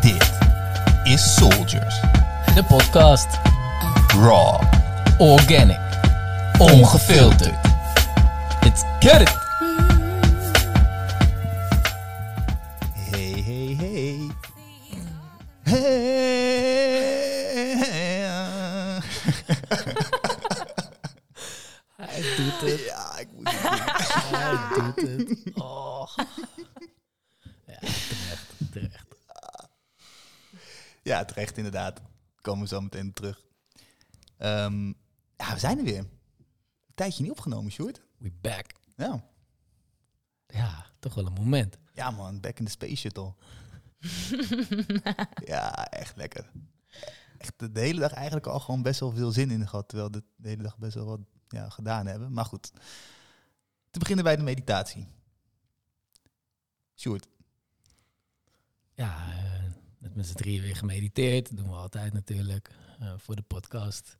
Dit is Soldiers. De podcast Raw. Organic. Ongefilterd. Let's get it. Terecht inderdaad. Komen we zo meteen terug. Ehm, ja, we zijn er weer. Een tijdje niet opgenomen, Sjoerd. We back. Ja. Ja, toch wel een moment. ja, man. Back in the space shuttle. ja, echt lekker. Echt de hele dag eigenlijk al gewoon best wel veel zin in gehad. Terwijl we de hele dag best wel wat ja, gedaan hebben. Maar goed. Te beginnen bij de meditatie. Sjoerd. Ja, eh, met z'n drieën weer gemediteerd. Dat doen we altijd natuurlijk. eh, voor de podcast.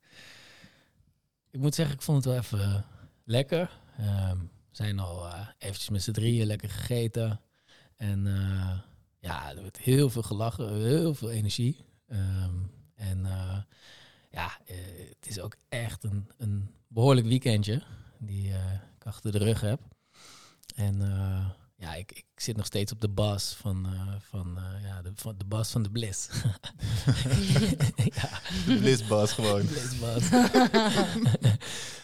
Ik moet zeggen, ik vond het wel even eh, lekker. Ehm, zijn al eh, eventjes met z'n drieën lekker gegeten. En ja, er wordt heel veel gelachen, heel veel energie. Ehm, en ja, het is ook echt een, een behoorlijk weekendje die ik achter de rug heb. En ja, ik, ik zit nog steeds op de bas van, eh, van, eh, ja, de, van de bas van de Bliss. ja, Lisbas gewoon. Bliss bas.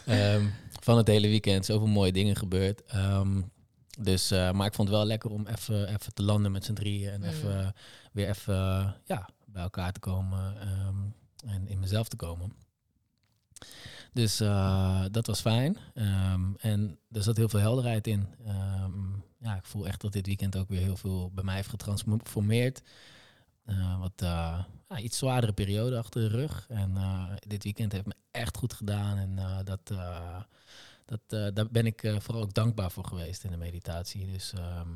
Ehm, van het hele weekend, zoveel mooie dingen gebeurd. Ehm, dus, eh, maar ik vond het wel lekker om even, even te landen met z'n drieën en Mm. even, weer even ja, bij elkaar te komen ehm, en in mezelf te komen. Dus eh, dat was fijn. Ehm, en er zat heel veel helderheid in. Ja, ik voel echt dat dit weekend ook weer heel veel bij mij heeft getransformeerd. Eh, wat eh, ja, iets zwaardere periode achter de rug. En eh, dit weekend heeft me echt goed gedaan. En dat, dat, daar ben ik vooral ook dankbaar voor geweest in de meditatie. Dus ehm,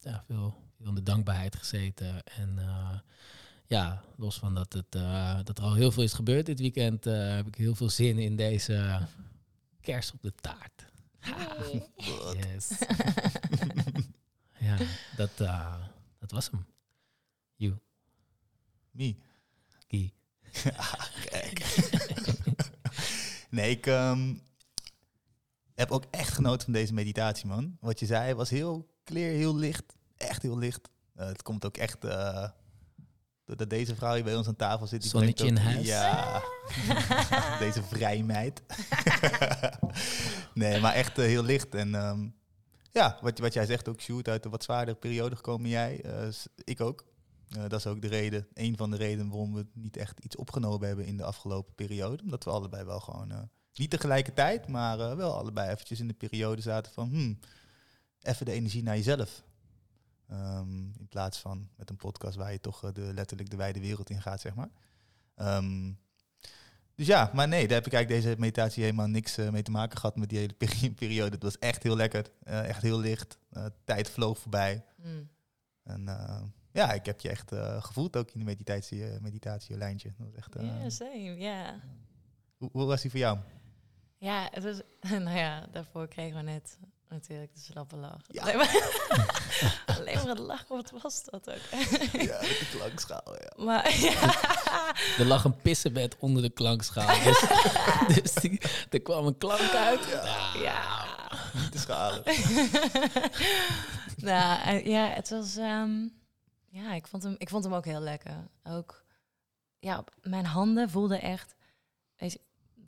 ja, veel, veel in de dankbaarheid gezeten. En ja, los van dat, het, dat er al heel veel is gebeurd dit weekend, heb ik heel veel zin in deze kers op de taart. Yes. ja, dat, eh, dat was hem. You, Me. Guy. Kijk. nee, ik ehm, heb ook echt genoten van deze meditatie, man. Wat je zei was heel clear, heel licht. Echt heel licht. Eh, het komt ook echt... eh, doordat deze vrouw hier bij ons aan tafel zit. Die Zonnetje in huis. Ja. deze vrijmeid. nee, maar echt eh, heel licht. En ehm, ja, wat, wat jij zegt ook, shoot uit een wat zwaardere periode gekomen jij. eh, ik ook. Eh, dat is ook de reden, een van de redenen waarom we niet echt iets opgenomen hebben in de afgelopen periode. Omdat we allebei wel gewoon, eh, niet tegelijkertijd, maar eh, wel allebei eventjes in de periode zaten van, hmm, even de energie naar jezelf. Ehm, in plaats van met een podcast waar je toch eh, de, letterlijk de wijde wereld in gaat, zeg maar. Ehm, dus ja, maar nee, daar heb ik eigenlijk deze meditatie helemaal niks eh, mee te maken gehad met die hele peri- periode. Het was echt heel lekker, eh, echt heel licht. Tijd vloog voorbij. Mm. En ja, ik heb je echt gevoeld ook in de meditatie, eh meditatie lijntje. Dat was echt, Ja, same, ja. hoe, hoe was die voor jou? Ja, het was, nou ja, daarvoor kregen we net natuurlijk de slappe lach. Ja. Alleen, maar, alleen maar het lachen, wat was dat ook? ja, de klankschaal, ja. maar ja, Er lag een pissenbed onder de klankschaal. Dus, dus die, er kwam een klank uit. Ja. ja. Niet te schalen. nou, eh, ja, het was, ehm, ja, ik vond, hem, ik vond hem ook heel lekker. Ook, ja, op- mijn handen voelden echt, weet je,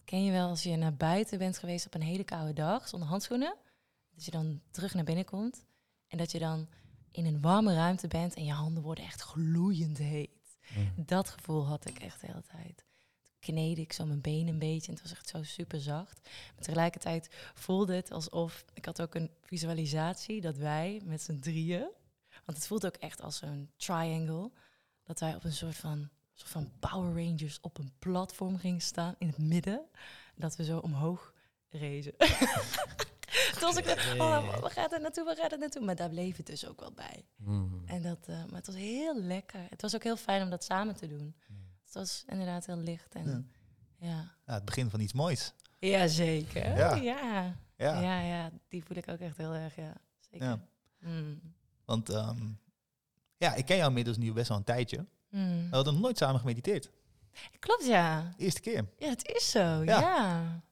ken je wel als je naar buiten bent geweest op een hele koude dag zonder handschoenen? Dat je dan terug naar binnen komt en dat je dan in een warme ruimte bent en je handen worden echt gloeiend heet. Dat gevoel had ik echt de hele tijd. Toen kneedde ik zo mijn benen een beetje en het was echt zo super zacht. Maar tegelijkertijd voelde het alsof... Ik had ook een visualisatie dat wij met z'n drieën... Want het voelt ook echt als een triangle. Dat wij op een soort van, soort van Power Rangers op een platform gingen staan in het midden. Dat we zo omhoog rezen. Toen was ik, oh, waar gaat het naartoe, waar gaat het naartoe? Maar daar bleef het dus ook wel bij. Mm. En dat, eh, maar het was heel lekker. Het was ook heel fijn om dat samen te doen. Het was inderdaad heel licht. En, ja. Ja, het begin van iets moois. Ja. zeker. Ja. Ja. Ja. Ja. Ja. die voel ik ook echt heel erg, ja. zeker. Ja. Mm. Want ehm, ja, ik ken jou inmiddels nu best wel een tijdje. Mm. We hadden nog nooit samen gemediteerd. Klopt, ja. Eerste keer. Ja, het is zo. Ja.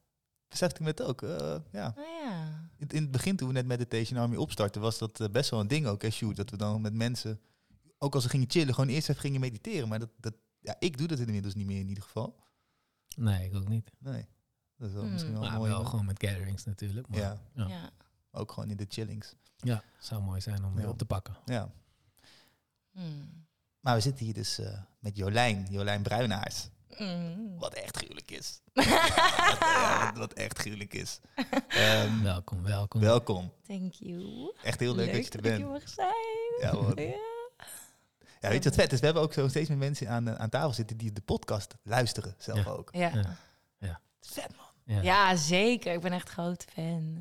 Ja. Besefte ik me het ook. eh, ja. Nou ja. In, in het begin toen we net Meditation Army opstarten, was dat eh, best wel een ding ook, hè, shoot. Dat we dan met mensen, ook als ze gingen chillen, gewoon eerst even gingen mediteren. Maar dat, dat, ja, ik doe dat inmiddels niet meer in ieder geval. Nee, ik ook niet. Nee. Dat is wel Hmm. misschien wel Maar mooi. wel gewoon met gatherings natuurlijk. Maar ja. Ja, Ja. Ja. ook gewoon in de chillings. zou mooi zijn om weer Ja. op te pakken. Ja. Mm. Maar we zitten hier dus eh, met Jolijn, Jolijn Bruinaars. Mm. Wat echt gruwelijk is. ja, wat, wat echt gruwelijk is. Ehm, Welkom, welkom. welkom. Thank you. Echt heel leuk, dat je er ik bent. mag zijn. Ja. Ja. Ja, weet je wat vet is? We hebben ook zo steeds meer mensen aan, eh, aan tafel zitten die de podcast luisteren zelf Ja. ook. Ja. Ja. Vet man. Ja. Ja, zeker. Ik ben echt groot fan.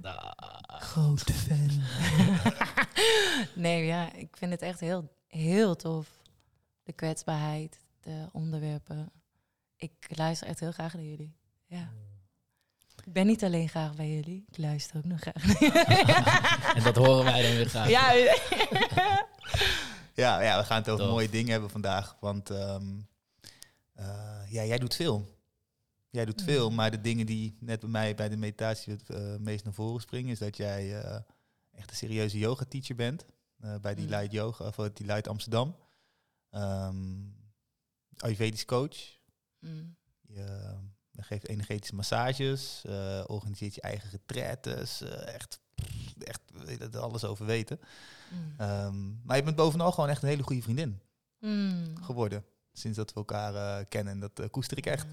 Grote fan. nee, ja, ik vind het echt heel, heel tof. De kwetsbaarheid, de onderwerpen. Ik luister echt heel graag naar jullie. Ja. Ik ben niet alleen graag bij jullie, ik luister ook nog graag. En dat horen wij dan weer graag. ja, Ja, ja, we gaan het over Tof. mooie dingen hebben vandaag. Want ehm, eh, ja, jij doet veel. Jij doet veel, Mm. maar de dingen die net bij mij bij de meditatie het eh, meest naar voren springen, is dat jij eh, echt een serieuze yoga teacher bent. eh, bij die Mm. Light Yoga, of die Light Amsterdam. Ehm Ayurvedisch coach. Mm. Je geeft energetische massages, eh, organiseert je eigen retretes. eh, echt, echt alles over weten. Mm. Ehm, maar je bent bovenal gewoon echt een hele goede vriendin Mm. geworden. Sinds dat we elkaar eh, kennen. En dat koester ik echt.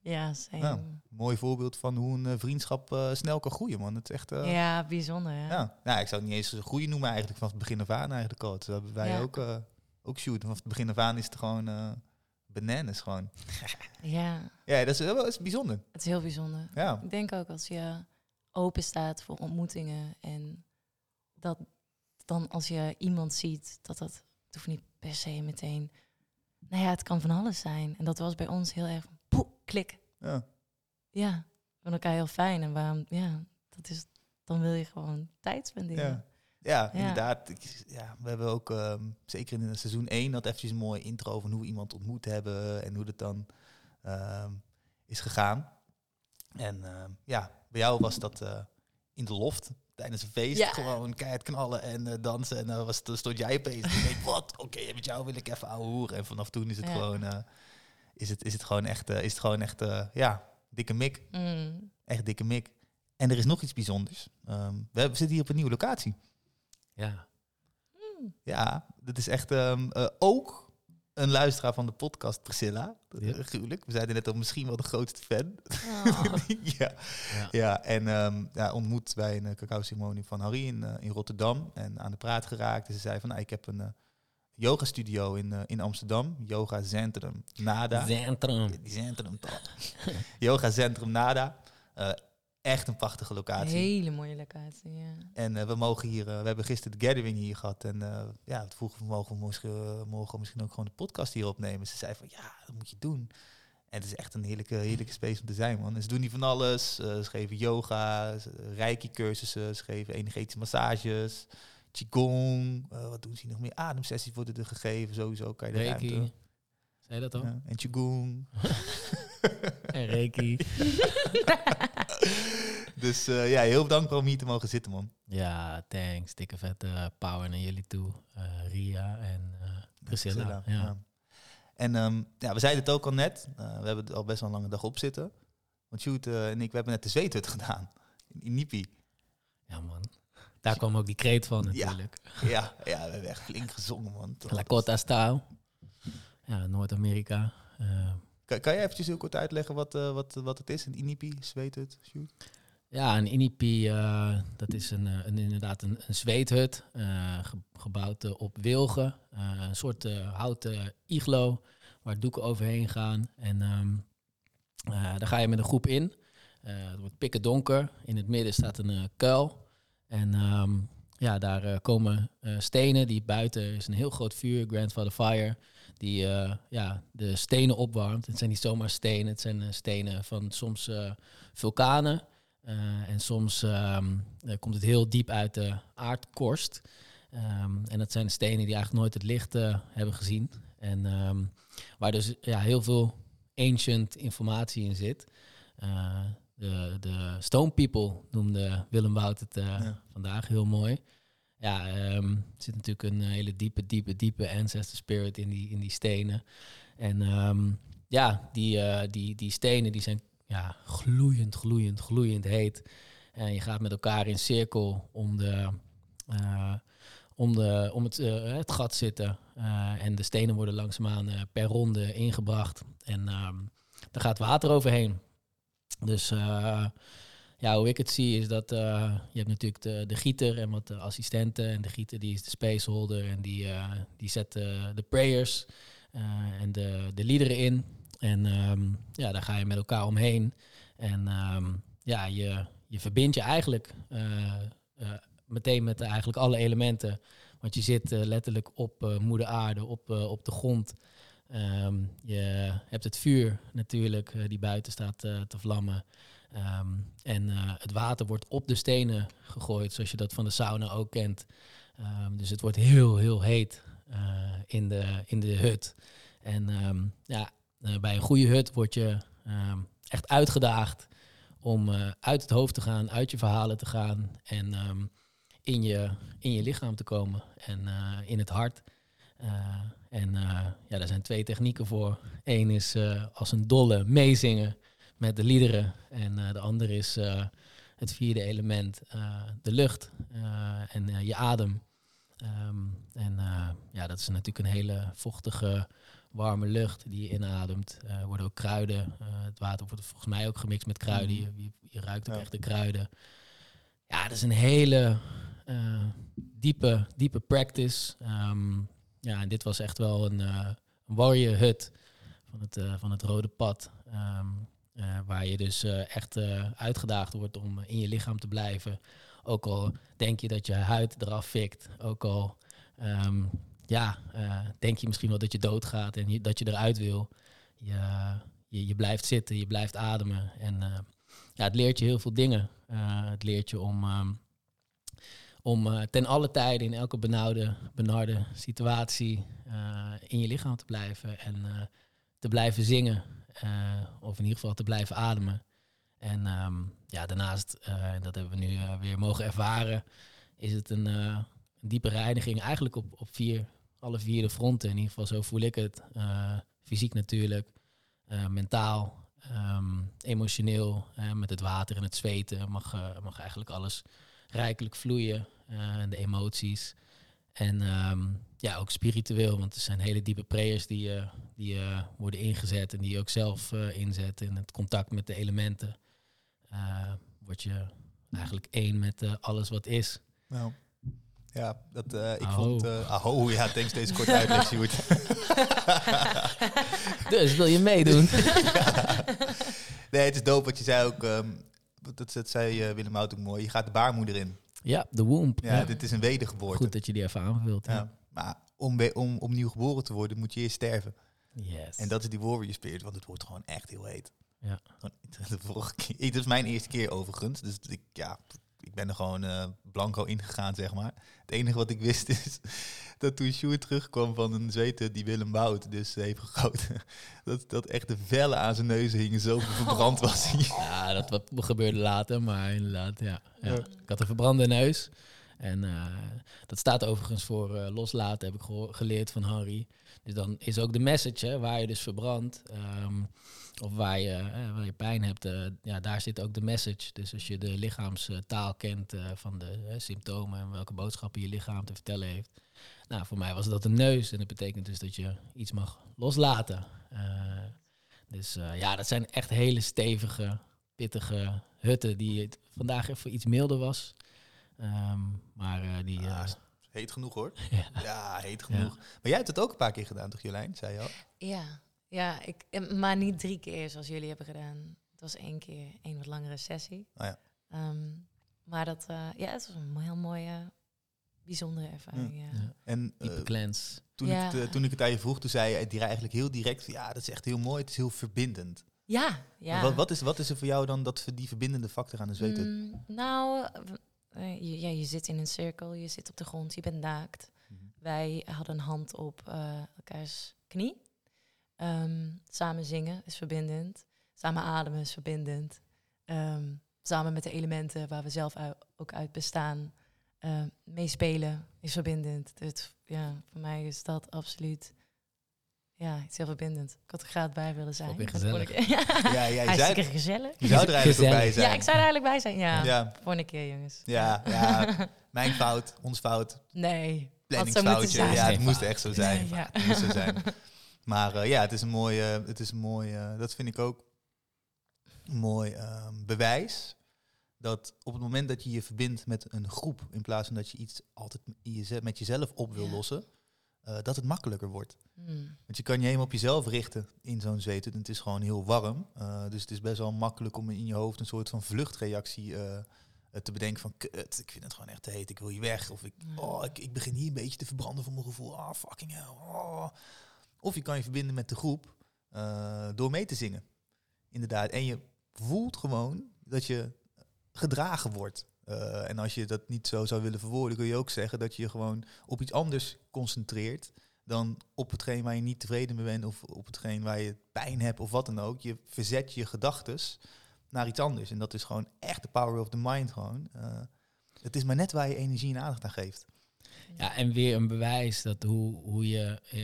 Ja, same. Ja. Mooi voorbeeld van hoe een vriendschap snel kan groeien, man. Het is echt... Ja, bijzonder. Hè? ja. Nou, ik zou het niet eens groeien noemen eigenlijk. Vanaf het begin af aan eigenlijk al. Dat hebben wij Ja. ook, eh ook shoot. Vanaf het begin af aan is het gewoon bananas gewoon. ja, Ja, dat is, wel- dat is bijzonder. het is heel bijzonder. Ja. Ik denk ook als je open staat voor ontmoetingen en dat dan als je iemand ziet, dat dat het hoeft niet per se meteen. Nou ja, het kan van alles zijn. En dat was bij ons heel erg poeh, klik. ja. Ja, van elkaar heel fijn. En waarom, ja, dat is, dan wil je gewoon tijd spenderen. Ja. Ja, inderdaad. Ik- ja, we hebben ook, ehm, zeker in seizoen 1, dat eventjes een mooie intro van hoe we iemand ontmoet hebben en hoe dat dan ehm, is gegaan. En ehm, ja, bij jou was dat eh, in de loft tijdens een feest. Ja. Gewoon keihard knallen en eh, dansen. En dan was, dan stond jij opeens. En ik wat? Oké, met jou wil ik even ouwe hoeren. En vanaf toen is het Ja. gewoon, eh, is het, is het gewoon echt, is het gewoon echt ja, dikke mik. Mm. Echt dikke mik. En er is nog iets bijzonders. We zitten hier op een nieuwe locatie. Ja. Mm. Ja, dat is echt ehm, eh, ook een luisteraar van de podcast, Priscilla. Ja. Eh, Gruwelijk. We zeiden net al misschien wel de grootste fan. Oh. ja. Ja. ja, en ehm, ja, ontmoet bij een cacao-ceremonie van Harry in, eh, in Rotterdam. En aan de praat geraakt. En ze zei van, nou, ik heb een eh, yoga studio in, eh, in Amsterdam. Yoga Centrum Nada. Centrum. Die Centrum toch. yoga Centrum Nada. Echt een prachtige locatie. Hele mooie locatie, ja. En eh, we mogen hier, eh, we hebben gisteren de gathering hier gehad. En eh, ja, het vroegen we mogen we misschien, eh, morgen misschien ook gewoon de podcast hier opnemen. Ze zei van ja, dat moet je doen. En het is echt een heerlijke, heerlijke space om te zijn, man. En ze doen hier van alles. Ze geven yoga, reiki-cursussen, ze geven energetische massages, qigong. wat doen ze hier nog meer? Ademsessies worden er gegeven, sowieso kan je de Reiki. ruimte. Zei je dat al? Ja, en qigong. En Reiki. dus eh, ja, heel dankbaar om hier te mogen zitten, man. Ja, thanks. Dikke vette power naar jullie toe. Eh, Ria en eh, Priscilla. Ja. En ehm, ja, we zeiden het ook al net. eh, we hebben er al best wel een lange dag op zitten. Want eh, en ik, we hebben net de zweethut gedaan. In, in Nipi. ja, man. Daar kwam ook die kreet van Ja. natuurlijk. Ja, ja, we hebben echt flink gezongen, man. Lakota style. Ja, Noord-Amerika. Eh, Kan, kan jij eventjes heel kort uitleggen wat, eh, wat, wat het is? Een Inipi, zweethut, Sjoerd? Ja, een inipi, eh, dat is een, eh, een, inderdaad een, een zweethut, ge- gebouwd op wilgen. Een soort houten iglo waar doeken overheen gaan. En eh, daar ga je met een groep in. Het wordt pikken donker. In het midden staat een kuil. En ehm, ja, daar komen stenen. Die buiten is een heel groot vuur, Grandfather Fire. Die eh, ja, de stenen opwarmt. Het zijn niet zomaar stenen, het zijn eh, stenen van soms eh, vulkanen. En soms ehm, eh, komt het heel diep uit de aardkorst. Ehm, en dat zijn stenen die eigenlijk nooit het licht hebben gezien. En ehm, waar dus ja, heel veel ancient informatie in zit. De, de Stone People noemde Willem Wout het Ja. vandaag heel mooi. Ja, ehm, er zit natuurlijk een hele diepe, diepe, diepe ancestor spirit in die, in die stenen. En ehm, ja, die, eh, die, die stenen die zijn ja, gloeiend, gloeiend, gloeiend heet. En je gaat met elkaar in cirkel om, de, eh, om, de, om het, eh, het gat zitten. Eh, en de stenen worden langzaamaan eh, per ronde ingebracht. En ehm daar gaat water overheen. Dus eh, ja, hoe ik het zie is dat eh, je hebt natuurlijk de, de gieter en wat de assistenten. En de gieter die is de spaceholder en die, eh, die zet de, de prayers eh, en de, de liederen in. En ehm, ja, daar ga je met elkaar omheen. En ehm, ja, je, je verbindt je eigenlijk eh, eh, meteen met eigenlijk alle elementen. Want je zit eh, letterlijk op eh, moeder aarde, op, eh, op de grond. Ehm, je hebt het vuur natuurlijk, eh, die buiten staat eh, te vlammen. Ehm, en eh, het water wordt op de stenen gegooid, zoals je dat van de sauna ook kent. Ehm, dus het wordt heel, heel heet eh, in, de, in de hut. En ehm, ja, eh, bij een goede hut word je echt uitgedaagd om uit het hoofd te gaan, uit je verhalen te gaan en in, je, in je lichaam te komen en in het hart. En ja, daar zijn twee technieken voor. Eén is als een dolle meezingen met de liederen. En eh, de andere is eh, het vierde element, eh, de lucht en je adem. Ehm, en ja, dat is natuurlijk een hele vochtige, warme lucht die je inademt. Er worden ook kruiden. het water wordt volgens mij ook gemixt met kruiden. Je, je, je ruikt ook Ja. echt de kruiden. Ja, dat is een hele diepe, diepe practice. Ehm, ja, en dit was echt wel een, een warrior hut van het, van het rode pad. Ehm, eh, waar je dus eh, echt eh, uitgedaagd wordt om in je lichaam te blijven. Ook al denk je dat je huid eraf fikt. Ook al ehm, ja, denk je misschien wel dat je doodgaat en dat je eruit wil. Je, je, je blijft zitten, je blijft ademen. En ja, het leert je heel veel dingen. Het leert je om, ehm, om ten alle tijde in elke benauwde, benarde situatie in je lichaam te blijven. En te blijven zingen. Eh, of in ieder geval te blijven ademen. En ehm, ja, daarnaast, eh, dat hebben we nu eh, weer mogen ervaren, is het een, een diepe reiniging. Eigenlijk op, op vier, alle vier de fronten. In ieder geval zo voel ik het. Fysiek natuurlijk, mentaal, ehm, emotioneel. met het water en het zweten mag, mag eigenlijk alles rijkelijk vloeien. en de emoties. En ehm, ja, ook spiritueel, want er zijn hele diepe prayers die, eh, die eh, worden ingezet en die je ook zelf eh, inzet. In het contact met de elementen word je eigenlijk één met alles wat is. Nou, ja, dat, eh, ik Aho. vond... eh aho, ja, thanks deze korte uitleg, Sjoerd. Dus wil je meedoen? Nee, het is dope wat je zei ook. ehm, dat, dat zei Willem Hout ook mooi. Je gaat de baarmoeder in. Ja, de womb. Ja, Ja. dit is een wedergeboorte. Goed dat je die even aanvult. Ja. Ja. Maar om, om opnieuw geboren te worden, moet je eerst sterven. Yes. En dat is die warrior spirit, want het wordt gewoon echt heel heet. Ja. De vorige keer, dit is mijn eerste keer overigens. Dus ik, ja, ik ben er gewoon eh, blanco ingegaan, zeg maar. Het enige wat ik wist is dat toen Sjoerd terugkwam van een zweten die Willem Wout dus heeft gegoten, dat, dat echt de vellen aan zijn neus hingen, zo verbrand was hij. Ja, dat wat gebeurde later, maar inderdaad, ja. ja. Ja. Ik had een verbrande neus. En eh, dat staat overigens voor eh, loslaten, heb ik geleerd van Harry. Dus dan is ook de message, hè, waar je dus verbrandt, ehm, of waar je, eh, waar je pijn hebt, eh, ja, daar zit ook de message. Dus als je de lichaamstaal kent eh, van de symptomen en welke boodschappen je lichaam te vertellen heeft. Nou, voor mij was dat een neus en dat betekent dus dat je iets mag loslaten. Eh, dus eh, ja, dat zijn echt hele stevige, pittige hutten die het vandaag even iets milder was. Ehm, maar eh, die... Ah, heet genoeg hoor. ja. Ja, heet genoeg. Maar jij hebt het ook een paar keer gedaan, toch Jolijn? Zei je al? Ja, ja ik, eh, maar niet drie keer zoals jullie hebben gedaan. Het was één keer een wat langere sessie. Oh ja. Ehm, maar dat, eh, ja, het was een heel mooie, bijzondere ervaring. Ja. Ja. En eh, Diepe cleanse. toen, Ja. ik het, eh, toen ik het aan je vroeg, toen zei je direct- eigenlijk heel direct, ja, dat is echt heel mooi, het is heel verbindend. Ja, ja. Wat, wat, is, wat is er voor jou dan dat, die verbindende factor aan de zweethut? Mm, nou, eh, je, ja, je zit in een cirkel, je zit op de grond, je bent naakt. Mhm. Wij hadden een hand op eh, elkaars knie. Ehm, samen zingen is verbindend. Samen ademen is verbindend. Ehm, samen met de elementen waar we zelf ook uit bestaan. eh, meespelen is verbindend. Dus ja, voor mij is dat absoluut ja, iets heel verbindend. Ik had er graag bij willen zijn. gezellig. ik- Ja, Ja, ja, je, zei, gezellig. je zou er eigenlijk Gezellig. bij zijn. Ja, ik zou er eigenlijk bij zijn. Ja, Ja, volgende keer jongens. ja, ja, mijn fout, ons fout, Nee, planningsfoutje. Ja, het moest echt zo zijn. Nee, ja. Het moest zo zijn. Maar eh, ja, het is een mooi, eh, het is een mooi eh, dat vind ik ook een mooi ehm, bewijs. Dat op het moment dat je je verbindt met een groep, in plaats van dat je iets altijd met jezelf op wil Ja. lossen, dat het makkelijker wordt. Hmm. Want je kan je helemaal op jezelf richten in zo'n zweethut. En het is gewoon heel warm. Dus het is best wel makkelijk om in je hoofd een soort van vluchtreactie te bedenken van... Kut, ik vind het gewoon echt te heet, ik wil hier weg. Of ik, oh, ik, ik begin hier een beetje te verbranden voor mijn gevoel. Ah, fucking hell. oh. Of je kan je verbinden met de groep eh, door mee te zingen. Inderdaad. En je voelt gewoon dat je gedragen wordt. Eh, en als je dat niet zo zou willen verwoorden, kun je ook zeggen dat je je gewoon op iets anders concentreert dan op hetgeen waar je niet tevreden mee bent of op hetgeen waar je pijn hebt of wat dan ook. Je verzet je gedachtes naar iets anders. En dat is gewoon echt de power of the mind gewoon. Eh, het is maar net waar je energie en aandacht aan geeft. Ja, en weer een bewijs dat hoe, hoe je, eh,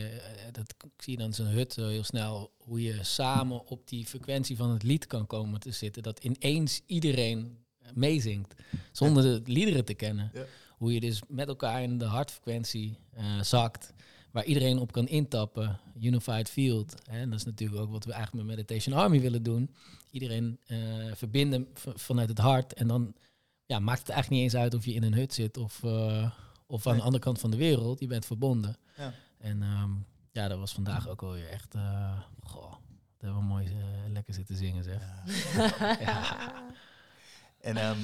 dat k- zie je dan zo'n hut zo heel snel, hoe je samen op die frequentie van het lied kan komen te zitten. Dat ineens iedereen meezingt, zonder de liederen te kennen. Ja. Hoe je dus met elkaar in de hartfrequentie eh, zakt, waar iedereen op kan intappen, unified field. Hè, en dat is natuurlijk ook wat we eigenlijk met Meditation Army willen doen. Iedereen eh, verbinden vanuit het hart en dan ja, maakt het eigenlijk niet eens uit of je in een hut zit of... of aan Nee. de andere kant van de wereld. Je bent verbonden. Ja. En ehm, ja, dat was vandaag ook alweer echt... eh goh, dat hebben we mooi eh, lekker zitten zingen, zeg. Ja. En ehm,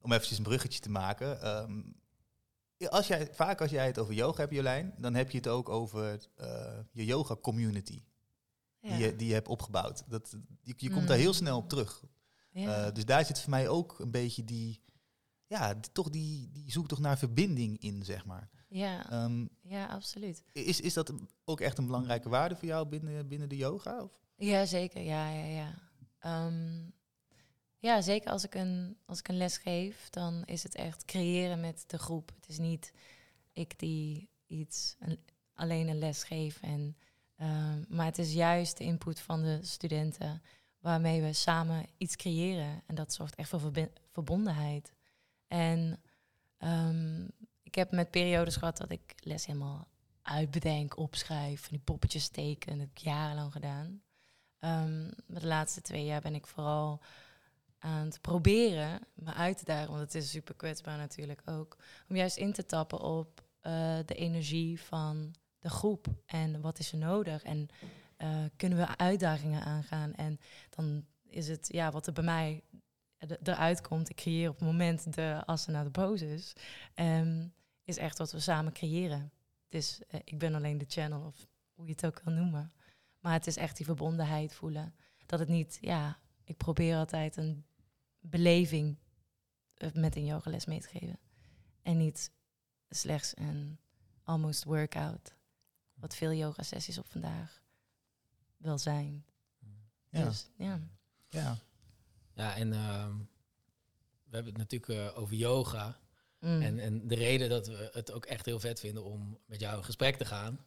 om eventjes een bruggetje te maken. ehm, als jij, vaak als jij het over yoga hebt, Jolijn, dan heb je het ook over eh, je yoga community. Ja. Die, je, die je hebt opgebouwd. Dat, je, je komt Mm. daar heel snel op terug. Ja. Eh, dus daar zit voor mij ook een beetje die, ja, toch die, die zoektocht naar verbinding in, zeg maar. ja. Ehm, ja, absoluut. is, is dat ook echt een belangrijke waarde voor jou binnen, binnen de yoga? Of? Ja, zeker. Ja, ja, ja. Ehm, ja, zeker als ik, een, als ik een les geef, dan is het echt creëren met de groep. Het is niet ik die iets een- alleen een les geef. En, ehm, maar het is juist de input van de studenten waarmee we samen iets creëren. En dat zorgt echt voor verbondenheid. En ehm, ik heb met periodes gehad dat ik les helemaal uitbedenk, opschrijf, van die poppetjes teken. Dat heb ik jarenlang gedaan. Ehm, maar de laatste twee jaar ben ik vooral aan het proberen me uit te dagen, want het is super kwetsbaar natuurlijk ook, om juist in te tappen op eh, de energie van de groep en wat is er nodig en eh, kunnen we uitdagingen aangaan en dan is het ja wat er bij mij eruit komt. Ik creëer op het moment de assen naar de poses. Ehm, is echt wat we samen creëren. Dus eh, ik ben alleen de channel of hoe je het ook kan noemen. Maar het is echt die verbondenheid voelen. Dat het niet, ja, ik probeer altijd een beleving eh, met een yogales mee te geven. En niet slechts een almost workout. Wat veel yoga sessies op vandaag wel zijn. Ja. Dus ja. ja. Ja, en ehm, we hebben het natuurlijk eh, over yoga. Mm. En, en de reden dat we het ook echt heel vet vinden om met jou in gesprek te gaan,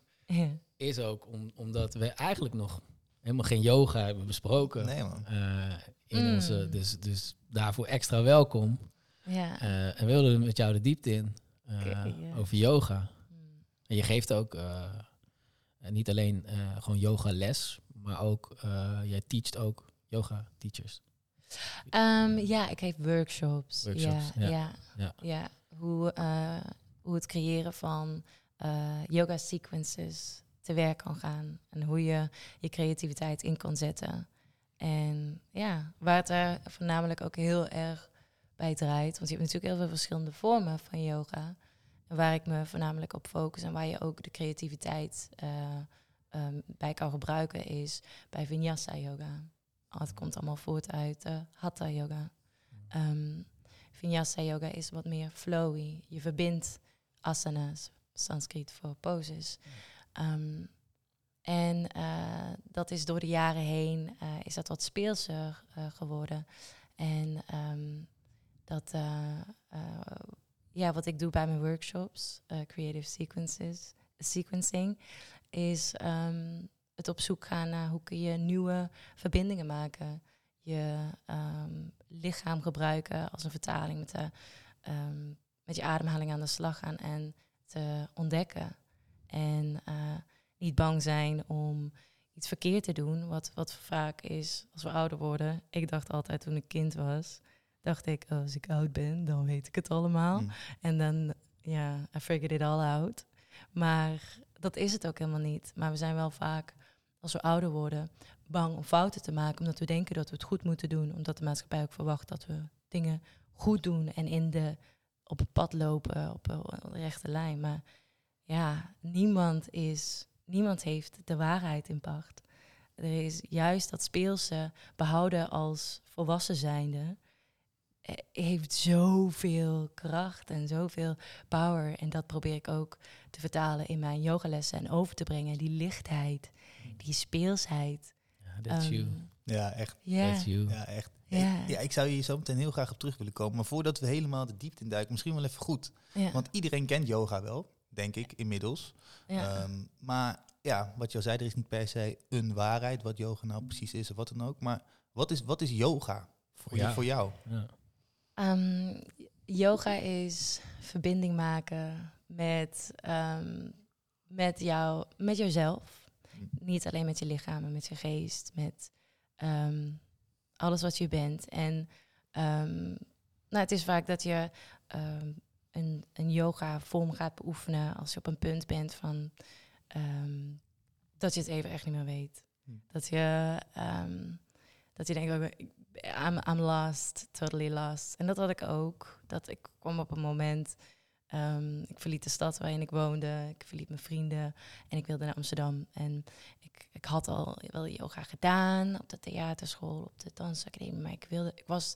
is ook om, omdat we eigenlijk nog helemaal geen yoga hebben besproken. Nee, man. eh, in Mm. onze, dus, dus daarvoor extra welkom. ja. Eh, en we wilden met jou de diepte in eh, over yoga. Mm. En je geeft ook niet alleen eh, gewoon yoga les, maar ook eh, jij teacht ook yoga teachers. Ehm, ja, ik geef workshops. Workshops, ja, ja. ja. Hoe, eh, hoe het creëren van eh, yoga sequences te werk kan gaan. En hoe je je creativiteit in kan zetten. En ja, waar het er voornamelijk ook heel erg bij draait. Want je hebt natuurlijk heel veel verschillende vormen van yoga. En waar ik me voornamelijk op focus en waar je ook de creativiteit eh, ehm, bij kan gebruiken is bij Vinyasa yoga. Het komt allemaal voort uit uh, Hatha yoga. Um, Vinyasa yoga is wat meer flowy. Je verbindt asanas, Sanskriet voor poses. Um, en uh, dat is door de jaren heen uh, is dat wat speelser geworden. En um, dat, ja, wat ik doe bij mijn workshops, creative sequences, sequencing, is het op zoek gaan naar hoe kun je nieuwe verbindingen maken. Je um, lichaam gebruiken als een vertaling met, de, met je ademhaling aan de slag gaan en te ontdekken. En niet bang zijn om iets verkeerd te doen. Wat, wat vaak is als we ouder worden. Ik dacht altijd toen ik kind was, dacht ik, oh, als ik oud ben, dan weet ik het allemaal. Mm. En dan, ja, I figured it all out. Maar dat is het ook helemaal niet. Maar we zijn wel vaak, als we ouder worden, bang om fouten te maken. Omdat we denken dat we het goed moeten doen. Omdat de maatschappij ook verwacht dat we dingen goed doen en in de, op het pad lopen, op een rechte lijn. Maar ja, niemand is niemand heeft de waarheid in pacht. Er is juist dat speelse behouden als volwassen zijnde eh, heeft zoveel kracht en zoveel power. En dat probeer ik ook te vertalen in mijn yogalessen en over te brengen. Die lichtheid, die speelsheid. Ja, that's you. Ehm, ja, echt. Yeah. That's you. Ja, echt. Yeah. Ja, ik zou hier zo meteen heel graag op terug willen komen. Maar voordat we helemaal de diepte in duiken, misschien wel even goed. Want iedereen kent yoga wel denk ik, inmiddels. Ja. Ehm, maar ja, wat je al zei, er is niet per se een waarheid wat yoga nou precies is of wat dan ook. Maar wat is, wat is yoga voor, ja. voor jou? Ja. Um, yoga is verbinding maken met, um, met, jou, met jezelf. Niet alleen met je lichaam, maar met je geest, met alles wat je bent. En nou, het is vaak dat je een, een yoga vorm gaat beoefenen als je op een punt bent van dat je het even echt niet meer weet. Hm. Dat je dat je denkt, I'm, I'm lost, totally lost. En dat had ik ook. Dat ik kwam op een moment, um, ik verliet de stad waarin ik woonde, ik verliet mijn vrienden en ik wilde naar Amsterdam. En ik, ik had al wel yoga gedaan op de theaterschool, op de dansacademie, maar ik wilde, ik was,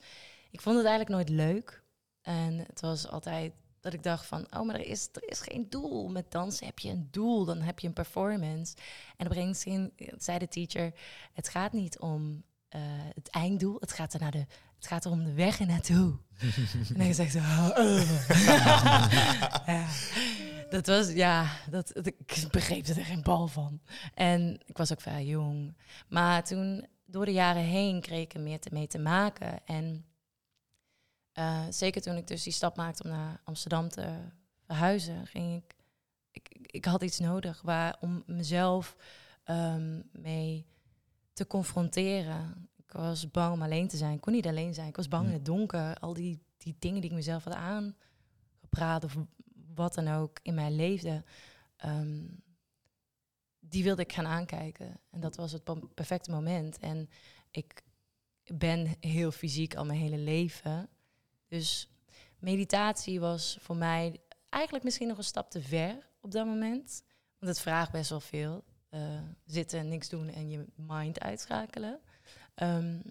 ik vond het eigenlijk nooit leuk. En het was altijd dat ik dacht van, oh, maar er is, er is geen doel. Met dansen heb je een doel, dan heb je een performance. En op een gegeven zei de teacher, het gaat niet om uh, het einddoel, het gaat, er naar de, het gaat er om de weg naartoe. en ik zo, oh. ja, dat was, ja, dat, ik begreep er geen bal van. En ik was ook vrij jong. Maar toen, door de jaren heen, kreeg ik er meer te, mee te maken. En uh, zeker toen ik dus die stap maakte om naar Amsterdam te verhuizen, ging ik, ik, ik had iets nodig waar, om mezelf um, mee te confronteren. Ik was bang om alleen te zijn. Ik kon niet alleen zijn. Ik was bang in het donker. Al die, die dingen die ik mezelf had aangepraat of wat dan ook in mijn leefde, um, die wilde ik gaan aankijken. En dat was het perfecte moment. En ik ben heel fysiek al mijn hele leven. Dus meditatie was voor mij eigenlijk misschien nog een stap te ver op dat moment. Want het vraagt best wel veel. Uh, zitten, niks doen en je mind uitschakelen. Um,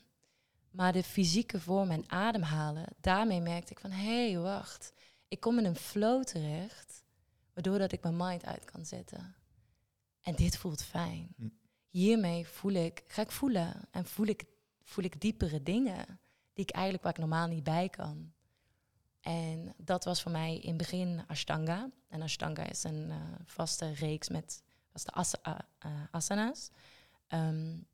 maar de fysieke vorm en ademhalen, daarmee merkte ik van... hé, hey, wacht, ik kom in een flow terecht... waardoor dat ik mijn mind uit kan zetten. En dit voelt fijn. Hm. Hiermee voel ik, ga ik voelen en voel ik, voel ik diepere dingen die ik eigenlijk waar ik normaal niet bij kan. En dat was voor mij in het begin Ashtanga. En Ashtanga is een uh, vaste reeks met vaste as uh, asana's. Um,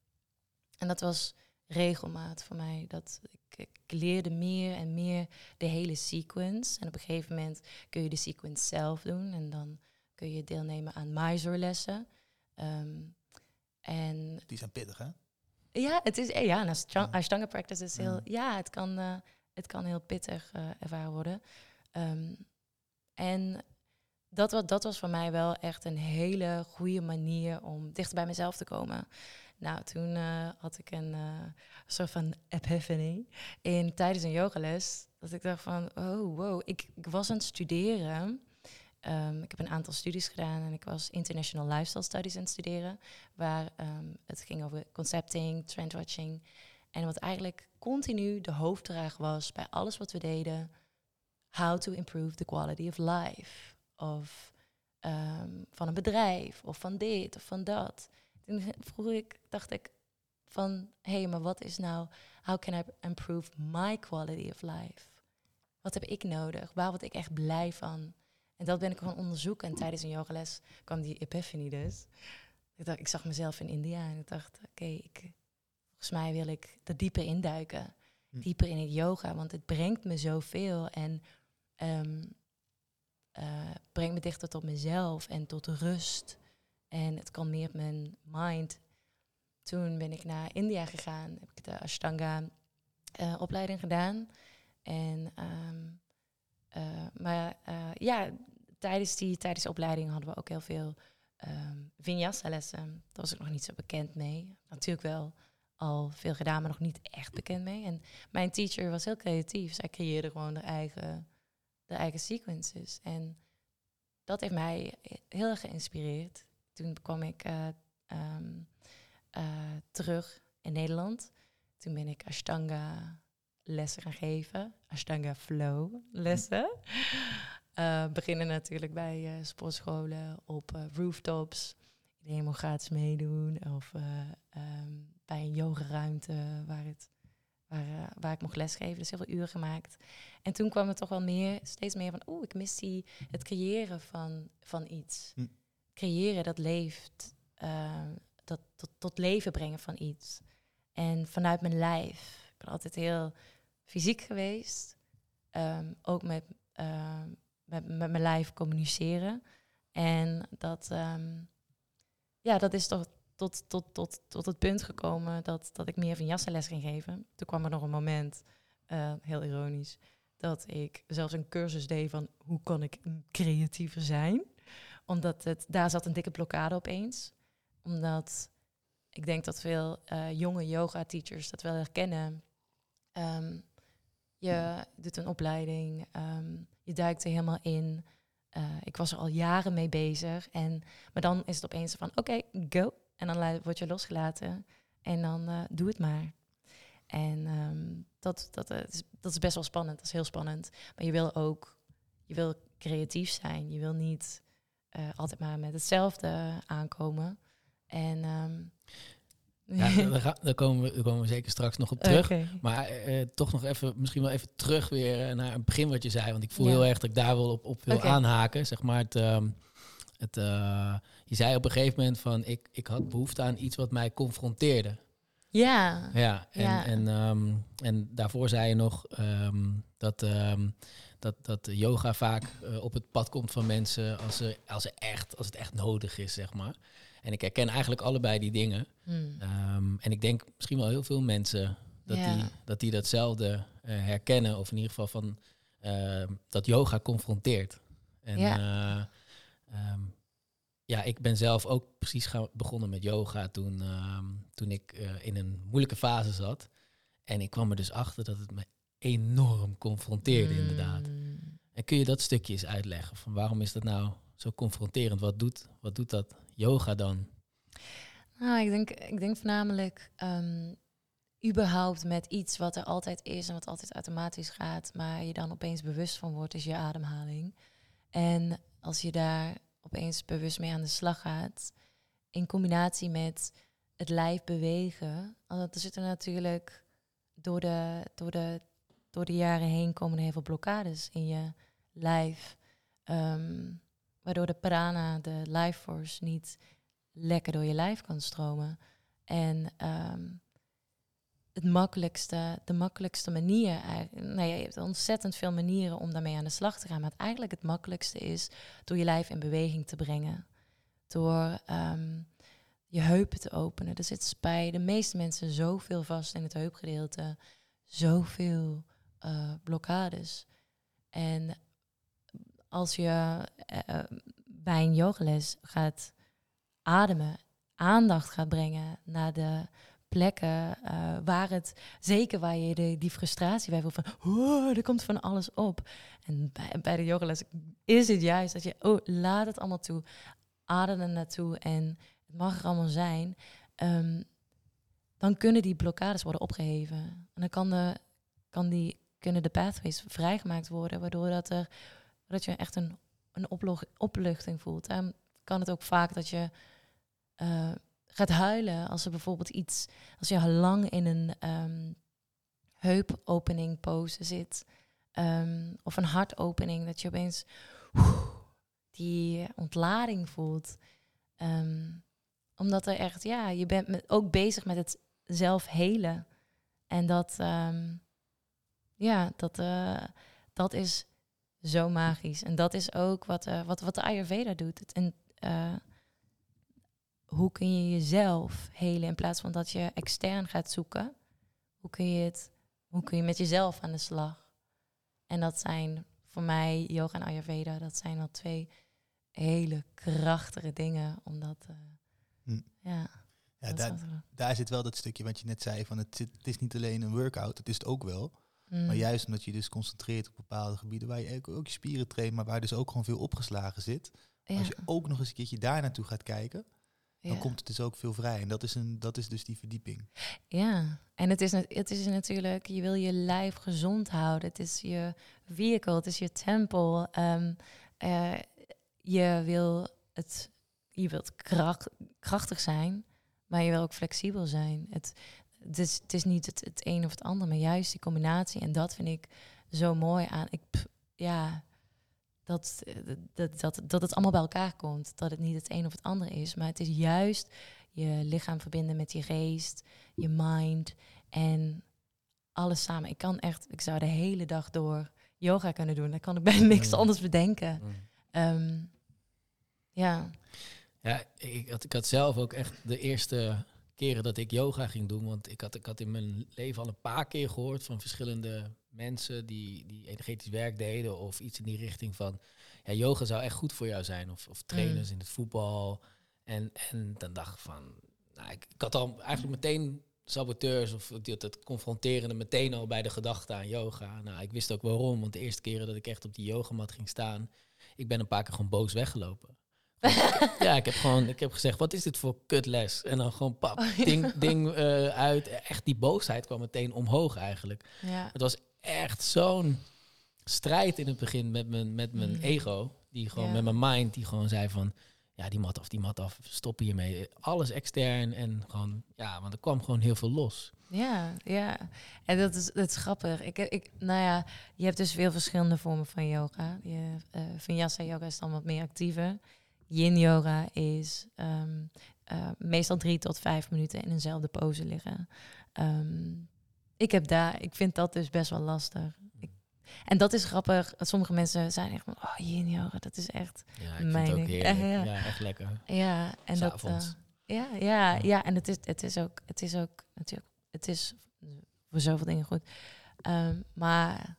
en dat was regelmaat voor mij. Dat ik, ik, leerde meer en meer de hele sequence. En op een gegeven moment kun je de sequence zelf doen. En dan kun je deelnemen aan Mysore lessen. Um, en Die zijn pittig, hè? Ja, het is, ja, een Ashtanga practice is heel, ja, het kan, uh, het kan heel pittig uh, ervaren worden. Um, en dat, wat, dat was voor mij wel echt een hele goede manier om dichter bij mezelf te komen. Nou, toen uh, had ik een uh, soort van epiphany in, tijdens een yogales. Dat ik dacht van, oh wow, ik, ik was aan het studeren ehm, ik heb een aantal studies gedaan en ik was International Lifestyle Studies aan het studeren, waar ehm, het ging over concepting, trendwatching. En wat eigenlijk continu de hoofddraag was bij alles wat we deden, how to improve the quality of life. Of ehm, van een bedrijf, of van dit, of van dat. Toen vroeg ik, dacht ik van, hé, hey, maar wat is nou, how can I improve my quality of life? Wat heb ik nodig? Waar word ik echt blij van? En dat ben ik gewoon onderzoeken. En tijdens een yogales kwam die epiphany dus. Ik, dacht, ik zag mezelf in India en ik dacht, oké, ik, volgens mij wil ik er dieper induiken. Hm. Dieper in het yoga, want het brengt me zoveel. En ehm, eh, brengt me dichter tot mezelf en tot rust. En het kalmeert mijn mind. Toen ben ik naar India gegaan, heb ik de Ashtanga eh, opleiding gedaan. En, ehm, eh, maar eh, ja, tijdens die, tijdens de opleiding hadden we ook heel veel um, vinyasa-lessen. Daar was ik nog niet zo bekend mee. Natuurlijk wel al veel gedaan, maar nog niet echt bekend mee. En mijn teacher was heel creatief. Zij creëerde gewoon de eigen, de eigen sequences. En dat heeft mij heel erg geïnspireerd. Toen kwam ik uh, um, terug in Nederland. Toen ben ik Ashtanga lessen gaan geven. Ashtanga Flow lessen. Uh, beginnen natuurlijk bij sportscholen, op rooftops. Iedereen mag gratis meedoen. Of um, bij een yogaruimte waar, het, waar, waar ik mocht lesgeven. Dus heel veel uren gemaakt. En toen kwam het toch wel meer, steeds meer van... oeh, ik mis die, het creëren van, van iets. Hm. Creëren, dat leeft. dat tot, tot leven brengen van iets. En vanuit mijn lijf. Ik ben altijd heel fysiek geweest. Um, ook met, uh, met, met, mijn lijf communiceren. En dat, ja, dat is toch tot, tot, tot, tot het punt gekomen dat, dat ik meer van jassenles ging geven. Toen kwam er nog een moment, uh, heel ironisch, dat ik zelfs een cursus deed van hoe kan ik creatiever zijn. Omdat het, daar zat een dikke blokkade opeens. Omdat ik denk dat veel uh, jonge yoga-teachers dat wel herkennen. Um, je doet een opleiding, um, je duikt er helemaal in. Uh, ik was er al jaren mee bezig. En, maar dan is het opeens van, oké, go. En dan word je losgelaten. En dan uh, doe het maar. En um, dat, dat, is, dat is best wel spannend. Dat is heel spannend. Maar je wil ook, je wil creatief zijn. Je wil niet altijd maar met hetzelfde aankomen. En um, ja, daar, daar, komen we, daar komen we zeker straks nog op terug. Okay. Maar uh, toch nog even, misschien wel even terug weer naar het begin wat je zei. Want ik voel ja. heel erg dat ik daar wel op, op wil okay. aanhaken. Zeg maar het, um, het, uh, je zei op een gegeven moment van ik, ik had behoefte aan iets wat mij confronteerde. Ja. Ja, en, ja. En, um, en daarvoor zei je nog um, dat, dat, dat yoga vaak uh, op het pad komt van mensen als, er, als, er echt, als het echt nodig is, zeg maar. En ik herken eigenlijk allebei die dingen. Hmm. Um, en ik denk misschien wel heel veel mensen dat, Ja. die, dat die datzelfde uh, herkennen. Of in ieder geval van uh, dat yoga confronteert. En Ja. uh, um, ja, ik ben zelf ook precies gaan, begonnen met yoga toen, toen ik in een moeilijke fase zat. En ik kwam er dus achter dat het me enorm confronteerde, inderdaad. Hmm. En kun je dat stukje eens uitleggen? Van waarom is dat nou zo confronterend? Wat doet, wat doet dat yoga dan? Nou, ik denk, ik denk voornamelijk um, überhaupt met iets wat er altijd is en wat altijd automatisch gaat, maar je dan opeens bewust van wordt, is je ademhaling. En als je daar opeens bewust mee aan de slag gaat, in combinatie met het lijf bewegen, want er zitten natuurlijk door de, door de, door de jaren heen komen er heel veel blokkades in je lijf. Um, waardoor de prana, de life force, niet lekker door je lijf kan stromen. En um, het makkelijkste, de makkelijkste manier, nou je hebt ontzettend veel manieren om daarmee aan de slag te gaan, maar eigenlijk het makkelijkste is door je lijf in beweging te brengen. Door um, je heupen te openen. Er zit bij de meeste mensen zoveel vast in het heupgedeelte, zoveel uh, blokkades. En als je uh, bij een yogales gaat ademen, aandacht gaat brengen naar de plekken eh, waar het, zeker waar je de, die frustratie bij voelt van, oh, er komt van alles op. En bij, bij de yogales is het juist dat je, oh, laat het allemaal toe, adem er naartoe en het mag er allemaal zijn. Ehm, dan kunnen die blokkades worden opgeheven. En dan kan de, kan die, kunnen de pathways vrijgemaakt worden, waardoor dat, er, dat je echt een, een opluchting voelt. Daarom kan het ook vaak dat je eh, gaat huilen als er bijvoorbeeld iets, als je lang in een ehm, heupopening pose zit, ehm, of een hartopening, dat je opeens die ontlading voelt. Ehm, omdat er echt, ja, je bent met, ook bezig met het zelf helen. En dat, ja, dat, uh, dat is zo magisch. En dat is ook wat, uh, wat, wat de Ayurveda doet. Het, en, uh, hoe kun je jezelf helen in plaats van dat je extern gaat zoeken? Hoe kun je, het, hoe kun je met jezelf aan de slag? En dat zijn voor mij, yoga en Ayurveda, dat zijn al twee hele krachtige dingen. Omdat, hm. ja, ja daar, daar zit wel dat stukje wat je net zei, van het, het is niet alleen een workout, het is het ook wel. Maar hm. juist omdat je dus concentreert op bepaalde gebieden waar je ook je spieren traint, maar waar dus ook gewoon veel opgeslagen zit. Als je ook nog eens een keertje daar naartoe gaat kijken, dan komt het dus ook veel vrij. En dat is, een, dat is dus die verdieping. Ja, en het is, het is natuurlijk, je wil je lijf gezond houden. Het is je vehicle, het is je tempel. Um, uh, je wil het, je wilt kracht, krachtig zijn, maar je wil ook flexibel zijn. Het, het, is, het is niet het, het een of het ander, maar juist die combinatie. En dat vind ik zo mooi aan. Ik, ja, dat, dat, dat, dat het allemaal bij elkaar komt. Dat het niet het een of het ander is, maar het is juist je lichaam verbinden met je geest, je mind en alles samen. Ik kan echt, ik zou de hele dag door yoga kunnen doen. Dan kan ik bij niks mm. anders bedenken. Mm. Ehm, ja. Ja, ik had, ik had zelf ook echt de eerste keren dat ik yoga ging doen. Want ik had, ik had in mijn leven al een paar keer gehoord van verschillende mensen die, die energetisch werk deden of iets in die richting van ja, yoga zou echt goed voor jou zijn. Of, of trainers mm. in het voetbal. En, en dan dacht ik van, nou, ik, ik had al eigenlijk meteen saboteurs of dat, dat confronterende meteen al bij de gedachte aan yoga. Nou, ik wist ook waarom, want de eerste keren dat ik echt op die yogamat ging staan, ik ben een paar keer gewoon boos weggelopen ja, ik heb gewoon ik heb gezegd, wat is dit voor kutles? En dan gewoon pap, oh, ding, ding uh, uit. Echt die boosheid kwam meteen omhoog eigenlijk. Ja. Het was echt zo'n strijd in het begin met mijn, met mijn mm. ego. Die gewoon met mijn mind, die gewoon zei van... Ja, die mat af, die mat af, stop hiermee. Alles extern en gewoon... Ja, want er kwam gewoon heel veel los. Ja, ja. En dat is, dat is grappig. Ik, ik, nou ja, je hebt dus veel verschillende vormen van yoga. Je, uh, vinyasa yoga is dan wat meer actiever. Yin yoga is ehm, eh, meestal drie tot vijf minuten in eenzelfde pose liggen. Ehm, ik heb daar, ik vind dat dus best wel lastig. Ik, en dat is grappig. Sommige mensen zijn echt van, oh yin yoga, dat is echt ja, ik mijn vind het ook ja, ja. echt lekker. Ja, en dat. Uh, ja, ja, ja, en het is, het is ook, het is ook natuurlijk, het is voor zoveel dingen goed. Um, maar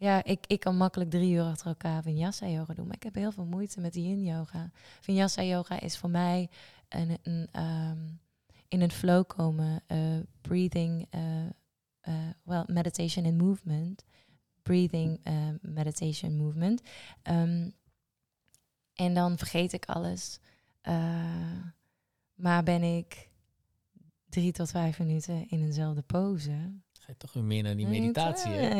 ja, ik, ik kan makkelijk drie uur achter elkaar vinyasa yoga doen. Maar ik heb heel veel moeite met yin yoga. Vinyasa yoga is voor mij een, een um, in een flow komen. Uh, breathing, uh, uh, well, meditation and movement. Breathing, meditation, movement. Um, en dan vergeet ik alles. maar ben ik drie tot vijf minuten in eenzelfde pose toch weer meer naar die meditatie. Hè?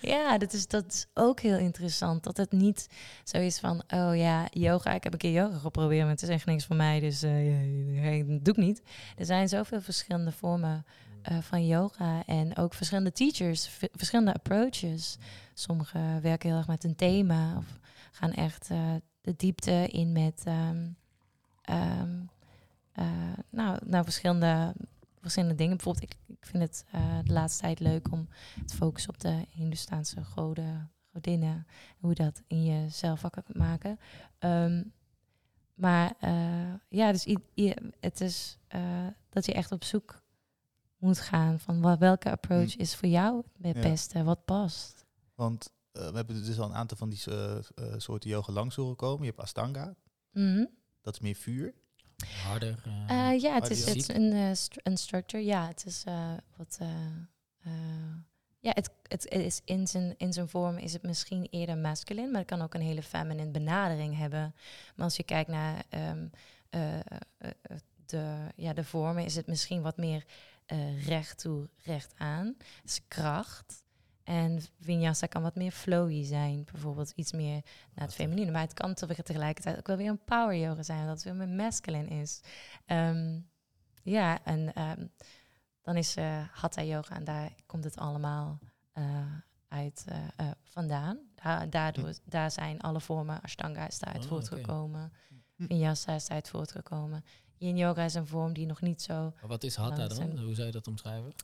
ja, dat is, dat is ook heel interessant. Dat het niet zo is van, oh ja, yoga. Ik heb een keer yoga geprobeerd, maar het is echt niks voor mij. Dus uh, dat doe ik niet. Er zijn zoveel verschillende vormen uh, van yoga. En ook verschillende teachers, verschillende approaches. Sommigen werken heel erg met een thema. Of gaan echt uh, de diepte in met... Um, um, nou, nou, verschillende verschillende dingen. Bijvoorbeeld, ik, ik vind het uh, de laatste tijd leuk om te focussen op de Hindoestaanse goden, godinnen. Hoe dat in jezelf wakker kunt maken. Um, maar uh, ja, dus het is uh, dat je echt op zoek moet gaan van wat, welke approach mm. is voor jou het beste, wat past. Want we hebben dus al een aantal van die soorten yoga langs horen komen. Je hebt Astanga, mm -hmm. dat is meer vuur. Harder? Uh, ja, het is is een, uh, st een structure. Ja, het is wat. ja, het, het is in zijn, in zijn vorm is het misschien eerder masculine, maar het kan ook een hele feminine benadering hebben. Maar als je kijkt naar um, de, ja, de vormen, is het misschien wat meer recht toe, recht aan. Het is kracht. En vinyasa kan wat meer flowy zijn, bijvoorbeeld iets meer naar het feminine. Maar het kan tegelijkertijd ook wel weer een power yoga zijn, dat het weer meer masculine is. Um, ja, en um, dan is uh, hatha yoga en daar komt het allemaal uh, uit uh, vandaan. Da daardoor, hm. daar zijn alle vormen, ashtanga is daaruit oh, voortgekomen, okay. vinyasa is daaruit voortgekomen. Yin yoga is een vorm die nog niet zo... Maar wat is hatha dan? Hoe zou je dat omschrijven?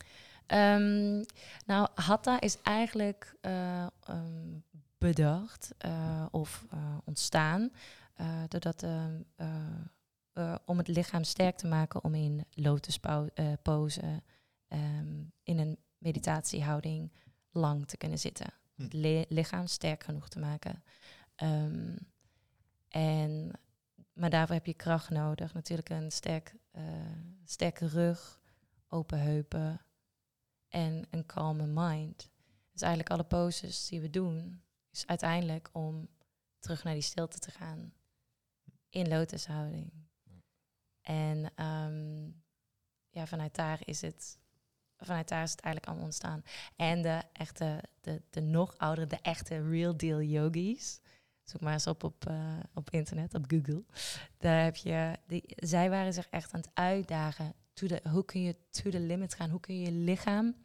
Um, nou, hatha is eigenlijk uh, um, bedacht uh, of uh, ontstaan doordat om het lichaam sterk te maken om in lotuspose um, in een meditatiehouding lang te kunnen zitten. Hm. Het lichaam sterk genoeg te maken. en, maar daarvoor heb je kracht nodig. Natuurlijk een sterk, sterke rug, open heupen en een calme mind. Dus eigenlijk alle poses die we doen, is uiteindelijk om terug naar die stilte te gaan. In lotushouding. En um, ja, vanuit daar is het. Vanuit daar is het eigenlijk allemaal ontstaan. En de echte, de, de nog oudere, de echte real deal yogis. Zoek maar eens op op, uh, op internet, op Google. Daar heb je. Die, zij waren zich echt aan het uitdagen to the, hoe kun je to the limit gaan? Hoe kun je je lichaam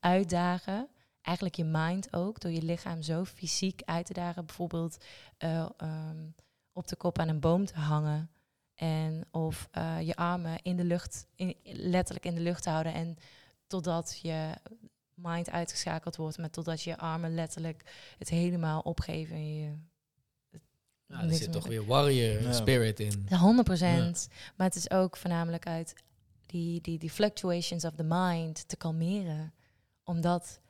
uitdagen? Eigenlijk je mind ook, door je lichaam zo fysiek uit te dagen. Bijvoorbeeld uh, um, op de kop aan een boom te hangen. En of uh, je armen in de lucht, in, letterlijk in de lucht te houden. En totdat je mind uitgeschakeld wordt, maar totdat je armen letterlijk het helemaal opgeven. En je, ja, er zit toch weer warrior spirit in. 100%. Ja. Maar het is ook voornamelijk uit die, die, die fluctuations of the mind te kalmeren. Om dat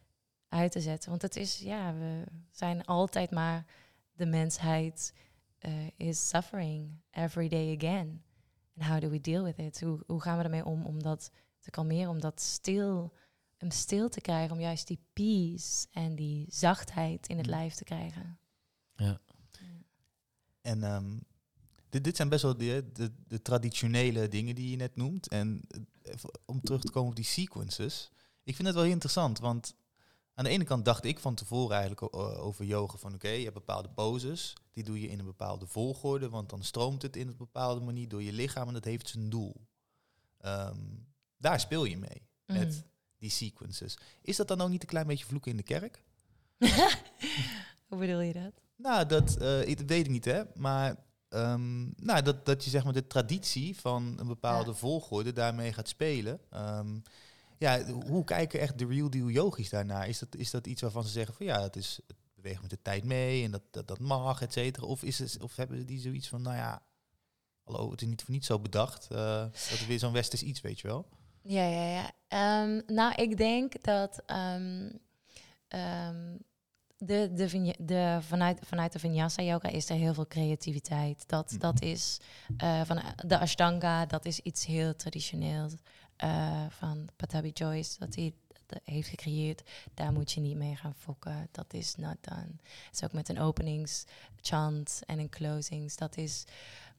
uit te zetten. Want het is, ja, we zijn altijd maar de mensheid uh, is suffering every day again. And how do we deal with it? Hoe, hoe gaan we ermee om om dat te kalmeren, om dat stil, hem stil te krijgen, om juist die peace en die zachtheid in het mm. lijf te krijgen. Ja. En um, dit, dit zijn best wel de, de, de, traditionele dingen die je net noemt. En eh, om terug te komen op die sequences. Ik vind het wel heel interessant, want aan de ene kant dacht ik van tevoren eigenlijk over yoga van oké, je hebt bepaalde poses, die doe je in een bepaalde volgorde, want dan stroomt het in een bepaalde manier door je lichaam en dat heeft zijn doel. Um, daar speel je mee mm. met die sequences. Is dat dan ook niet een klein beetje vloeken in de kerk? Hoe bedoel je dat? Nou, dat, uh, ik, dat weet ik niet, hè. Maar Um, nou, dat, dat je zeg maar de traditie van een bepaalde volgorde daarmee gaat spelen. Um, ja, hoe kijken echt de real deal yogis daarnaar? Is dat, is dat iets waarvan ze zeggen van ja, het is het bewegen met de tijd mee en dat, dat, dat mag, et cetera? Of, is het, of hebben die zoiets van, nou ja, hallo, het is niet voor niet zo bedacht. Uh, dat is weer zo'n westers iets, weet je wel? Ja, ja, ja. Um, nou, ik denk dat de, de, de, vanuit, vanuit de vinyasa yoga is er heel veel creativiteit. Dat, mm. dat is uh, van de ashtanga, dat is iets heel traditioneels uh, van Patabi Joyce, dat hij heeft gecreëerd. Daar moet je niet mee gaan fokken. Dat is not done. Het is ook met een openingschant en een closings. Dat is,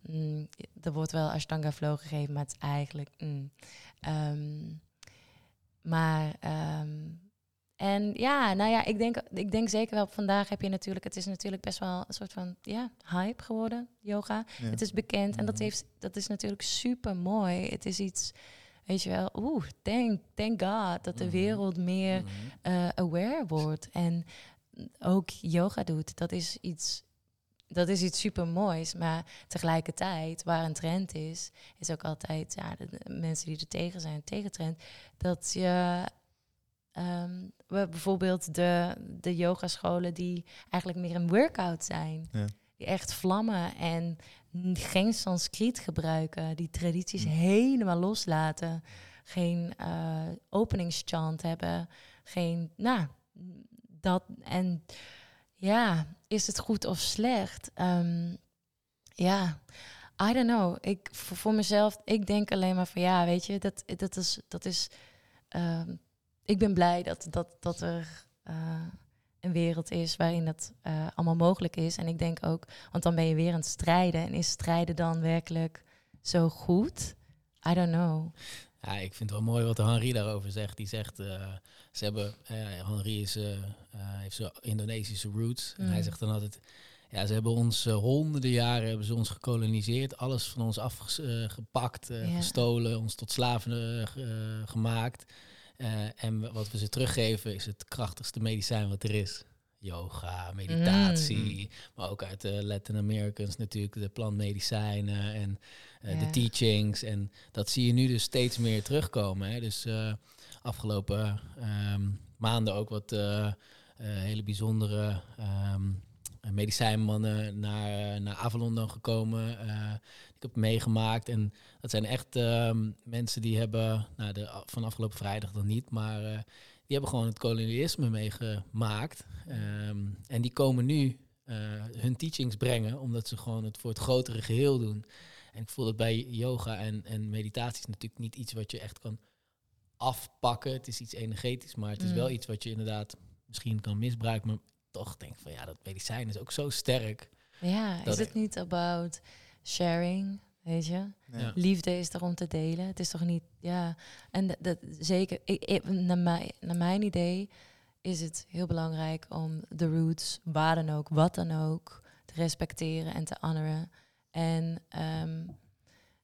mm, er wordt wel ashtanga flow gegeven, maar het is eigenlijk. Mm. Um, maar um, en ja, nou ja, ik denk, ik denk zeker wel, vandaag heb je natuurlijk, het is natuurlijk best wel een soort van, ja, hype geworden, yoga. Het is bekend en dat, mhm. heeft, dat is natuurlijk super mooi. Het is iets, weet je wel, oeh, thank, thank God dat de mhm. wereld meer uh, aware wordt. En ook yoga doet, dat is iets dat is iets super moois. Maar tegelijkertijd, waar een trend is, is ook altijd ja, de, mensen die er tegen zijn, tegentrend, dat je Um, we bijvoorbeeld de, de yogascholen die eigenlijk meer een workout zijn. Ja. Die echt vlammen en geen Sanskriet gebruiken. Die tradities hm. helemaal loslaten. Geen uh, openingschant hebben. Geen, nou, dat. En ja, is het goed of slecht? Um, ja, I don't know. Ik, voor, voor mezelf, ik denk alleen maar van ja, weet je, dat, dat is. Dat is ehm, ik ben blij dat, dat, dat er eh, een wereld is waarin dat eh, allemaal mogelijk is. En ik denk ook, want dan ben je weer aan het strijden. En is strijden dan werkelijk zo goed? I don't know. Ja, ik vind het wel mooi wat Henri daarover zegt. Die zegt, eh, ze hebben, uh, Henri is, uh, heeft zo Indonesische roots. En hij Mm. zegt dan altijd, ja, ze hebben ons honderden jaren hebben ze ons gekoloniseerd, alles van ons afgepakt, gestolen, ons tot slaven ge- gemaakt. Eh, en wat we ze teruggeven is het krachtigste medicijn wat er is. Yoga, meditatie, maar ook uit de Latin Americans natuurlijk de plantmedicijnen en eh, Ja. de teachings. En dat zie je nu dus steeds meer terugkomen. Hè. Dus eh, afgelopen ehm, maanden ook wat eh, eh, hele bijzondere ehm, medicijnmannen naar, eh, naar Avalon dan gekomen. Ik heb meegemaakt. En dat zijn echt ehm, mensen die hebben, nou, de, van afgelopen vrijdag dan niet, maar eh, die hebben gewoon het kolonialisme meegemaakt. Ehm, en die komen nu eh, hun teachings brengen, omdat ze gewoon het voor het grotere geheel doen. En ik voel dat bij yoga en, en meditatie is natuurlijk niet iets wat je echt kan afpakken. Het is iets energetisch, maar het is Mm. wel iets wat je inderdaad misschien kan misbruiken. Maar toch denk ik van ja, dat medicijn is ook zo sterk. Ja, is het niet about sharing, weet je? Ja. Liefde is er om te delen. Het is toch niet, ja. En dat, dat zeker, ik, ik- naar, mij, naar mijn idee is het heel belangrijk om de roots, waar dan ook, wat dan ook, te respecteren en te honoren. En ehm,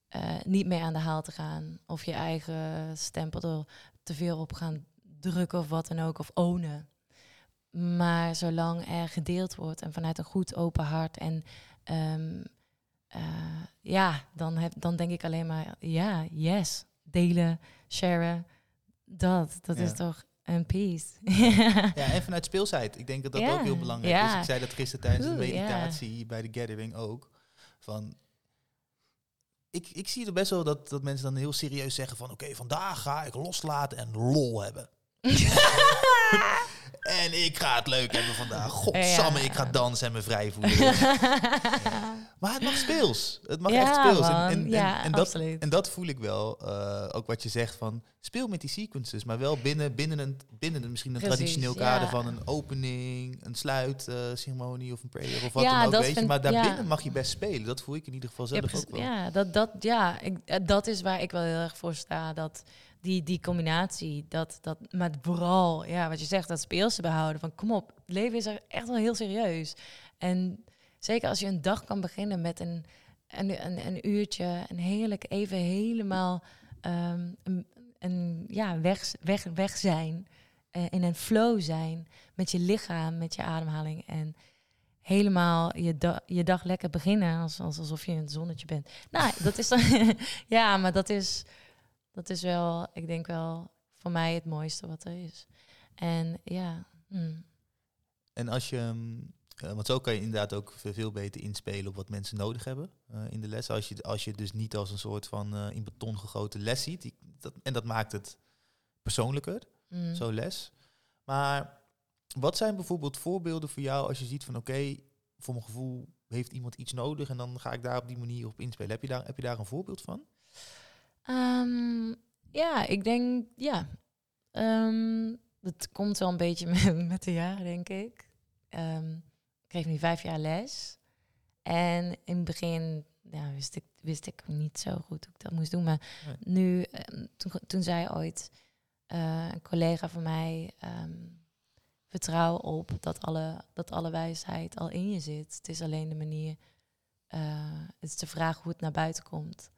eh, niet meer aan de haal te gaan. Of je eigen stempel er te veel op gaan drukken of wat dan ook, of ownen. Maar zolang er gedeeld wordt en vanuit een goed open hart en ehm, eh, ja, dan, heb, dan denk ik alleen maar ja, yes, delen, sharen, dat, dat Ja. is toch een peace. Ja, en vanuit speelsheid. Ik denk dat dat Ja, ook heel belangrijk ja. is. Ik zei dat gisteren tijdens de Oeh, meditatie bij de gathering ook. Van, ik, ik zie er best wel dat, dat mensen dan heel serieus zeggen van... Oké, vandaag ga ik loslaten en lol hebben. En ik ga het leuk hebben vandaag. Godsamme, ik ga dansen en me vrij voelen. maar het mag speels. Het mag Ja, echt speels. En, man. en, en, Ja, en dat, en dat voel ik wel. eh, ook wat je zegt van speel met die sequences. Maar wel binnen, binnen, een, binnen een, misschien een Precies, traditioneel ja. kader van een opening, een sluitceremonie of een prayer of wat dan ook. Weet je. Maar daarbinnen mag je best spelen. Dat voel ik in ieder geval zelf ook wel. ja, dat, dat, ja ik, eh, dat is waar ik wel heel erg voor sta. Dat die, die combinatie, dat, dat, maar vooral, ja, wat je zegt, dat speelse behouden. Van kom op, het leven is er echt wel heel serieus. En zeker als je een dag kan beginnen met een, een, een, een uurtje, een heerlijk even helemaal ehm, een, een, ja, weg, weg, weg zijn. eh, in een flow zijn met je lichaam, met je ademhaling. En helemaal je, je dag lekker beginnen, als, als, alsof je in het zonnetje bent. Nou, dat is dan, ja, maar dat is, dat is wel, ik denk wel, voor mij het mooiste wat er is. En ja, hmm. En als je, mm, eh, want zo kan je inderdaad ook veel, beter inspelen op wat mensen nodig hebben eh, in de les. Als je, als je dus niet als een soort van eh, in beton gegoten les ziet. Die, dat, en dat maakt het persoonlijker, Hmm. zo'n les. Maar wat zijn bijvoorbeeld voorbeelden voor jou als je ziet van oké, voor mijn gevoel heeft iemand iets nodig en dan ga ik daar op die manier op inspelen. Heb je daar, heb je daar een voorbeeld van? Ehm, ja, ik denk, ja. Ehm, het komt wel een beetje met, met de jaren, denk ik. Ehm, ik kreeg nu vijf jaar les. En in het begin ja, wist, ik, wist ik niet zo goed hoe ik dat moest doen. Maar Nee. nu, ehm, toen, toen zei ooit eh, een collega van mij... ehm, vertrouw op dat alle, dat alle wijsheid al in je zit. Het is alleen de manier... eh, het is de vraag hoe het naar buiten komt.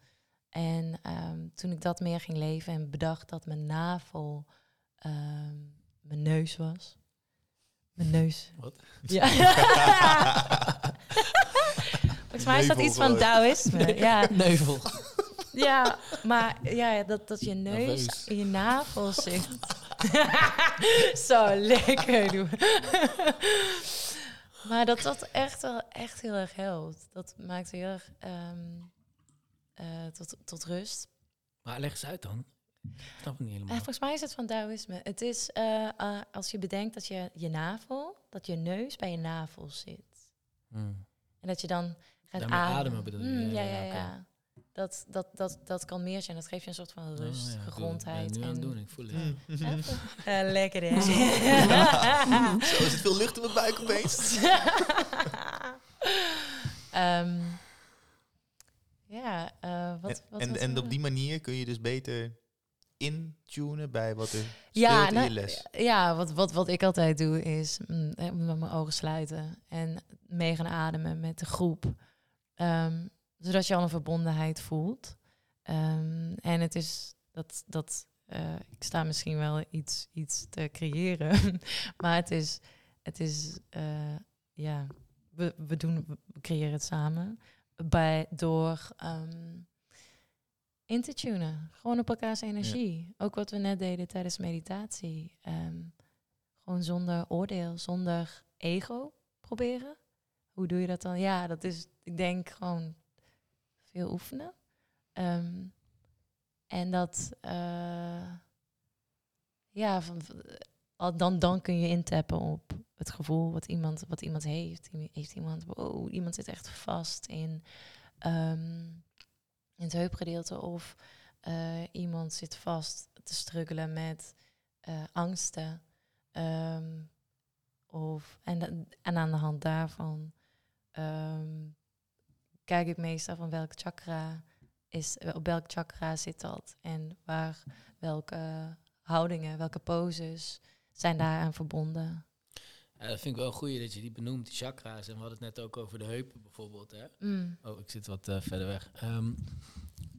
En ehm, toen ik dat meer ging leven en bedacht dat mijn navel mijn neus was. Mijn neus. Wat? Ja. Volgens mij is dat iets van gewoon. Taoïsme. Ja, Neuvel. ja, maar ja, dat, dat je neus in je navel zit. Zo lekker doen. maar dat dat echt wel echt heel erg helpt. Dat maakt heel erg ehm, eh, tot, tot rust. Maar leg eens uit dan. Ik snap het niet Eh, helemaal. volgens mij is het van Taoïsme. Het is eh, eh, als je bedenkt dat je je navel, dat je neus bij je navel zit. Hmm. En dat je dan Gaat met ademen bedoel je? Mm, ja, Ja, ja. Dat, dat, dat, dat kan meer zijn. Dat geeft je een soort van rust, Oh, ja, doe- gegrondheid. ben je nu aan het en doen, ik voel het. Mm. Eh, lekker hè? Zo is het veel lucht op mijn buik opeens. Ehm, ja, eh, wat, en wat en, op die manier kun je dus beter intunen bij wat er ja, speelt in nou, je les. Ja, wat, wat, wat ik altijd doe is mm, eh, met mijn ogen sluiten en mee gaan ademen met de groep. Ehm, zodat je al een verbondenheid voelt. Ehm, en het is dat, dat eh, ik sta misschien wel iets, iets te creëren, maar het is, het is eh, ja, we, we, doen, we creëren het samen bij, door ehm, in te tunen. Gewoon op elkaars energie. Ook wat we net deden tijdens meditatie. Ehm, gewoon zonder oordeel, zonder ego proberen. Hoe doe je dat dan? Ja, dat is, ik denk, gewoon veel oefenen. Ehm, en dat, eh, ja, van, dan, dan kun je intappen op het gevoel wat iemand, wat iemand heeft. Heeft iemand, wow, iemand zit echt vast in, ehm, in het heupgedeelte. Of eh, iemand zit vast te struggelen met eh, angsten. Ehm, of, en, en aan de hand daarvan ehm, kijk ik meestal van welk chakra is, op welk chakra zit dat en waar welke houdingen, welke poses zijn daaraan verbonden. Ja, dat vind ik wel goed dat je die benoemt, die chakra's. En we hadden het net ook over de heupen bijvoorbeeld. Hè? Mm. Oh, ik zit wat eh, verder weg. Ehm,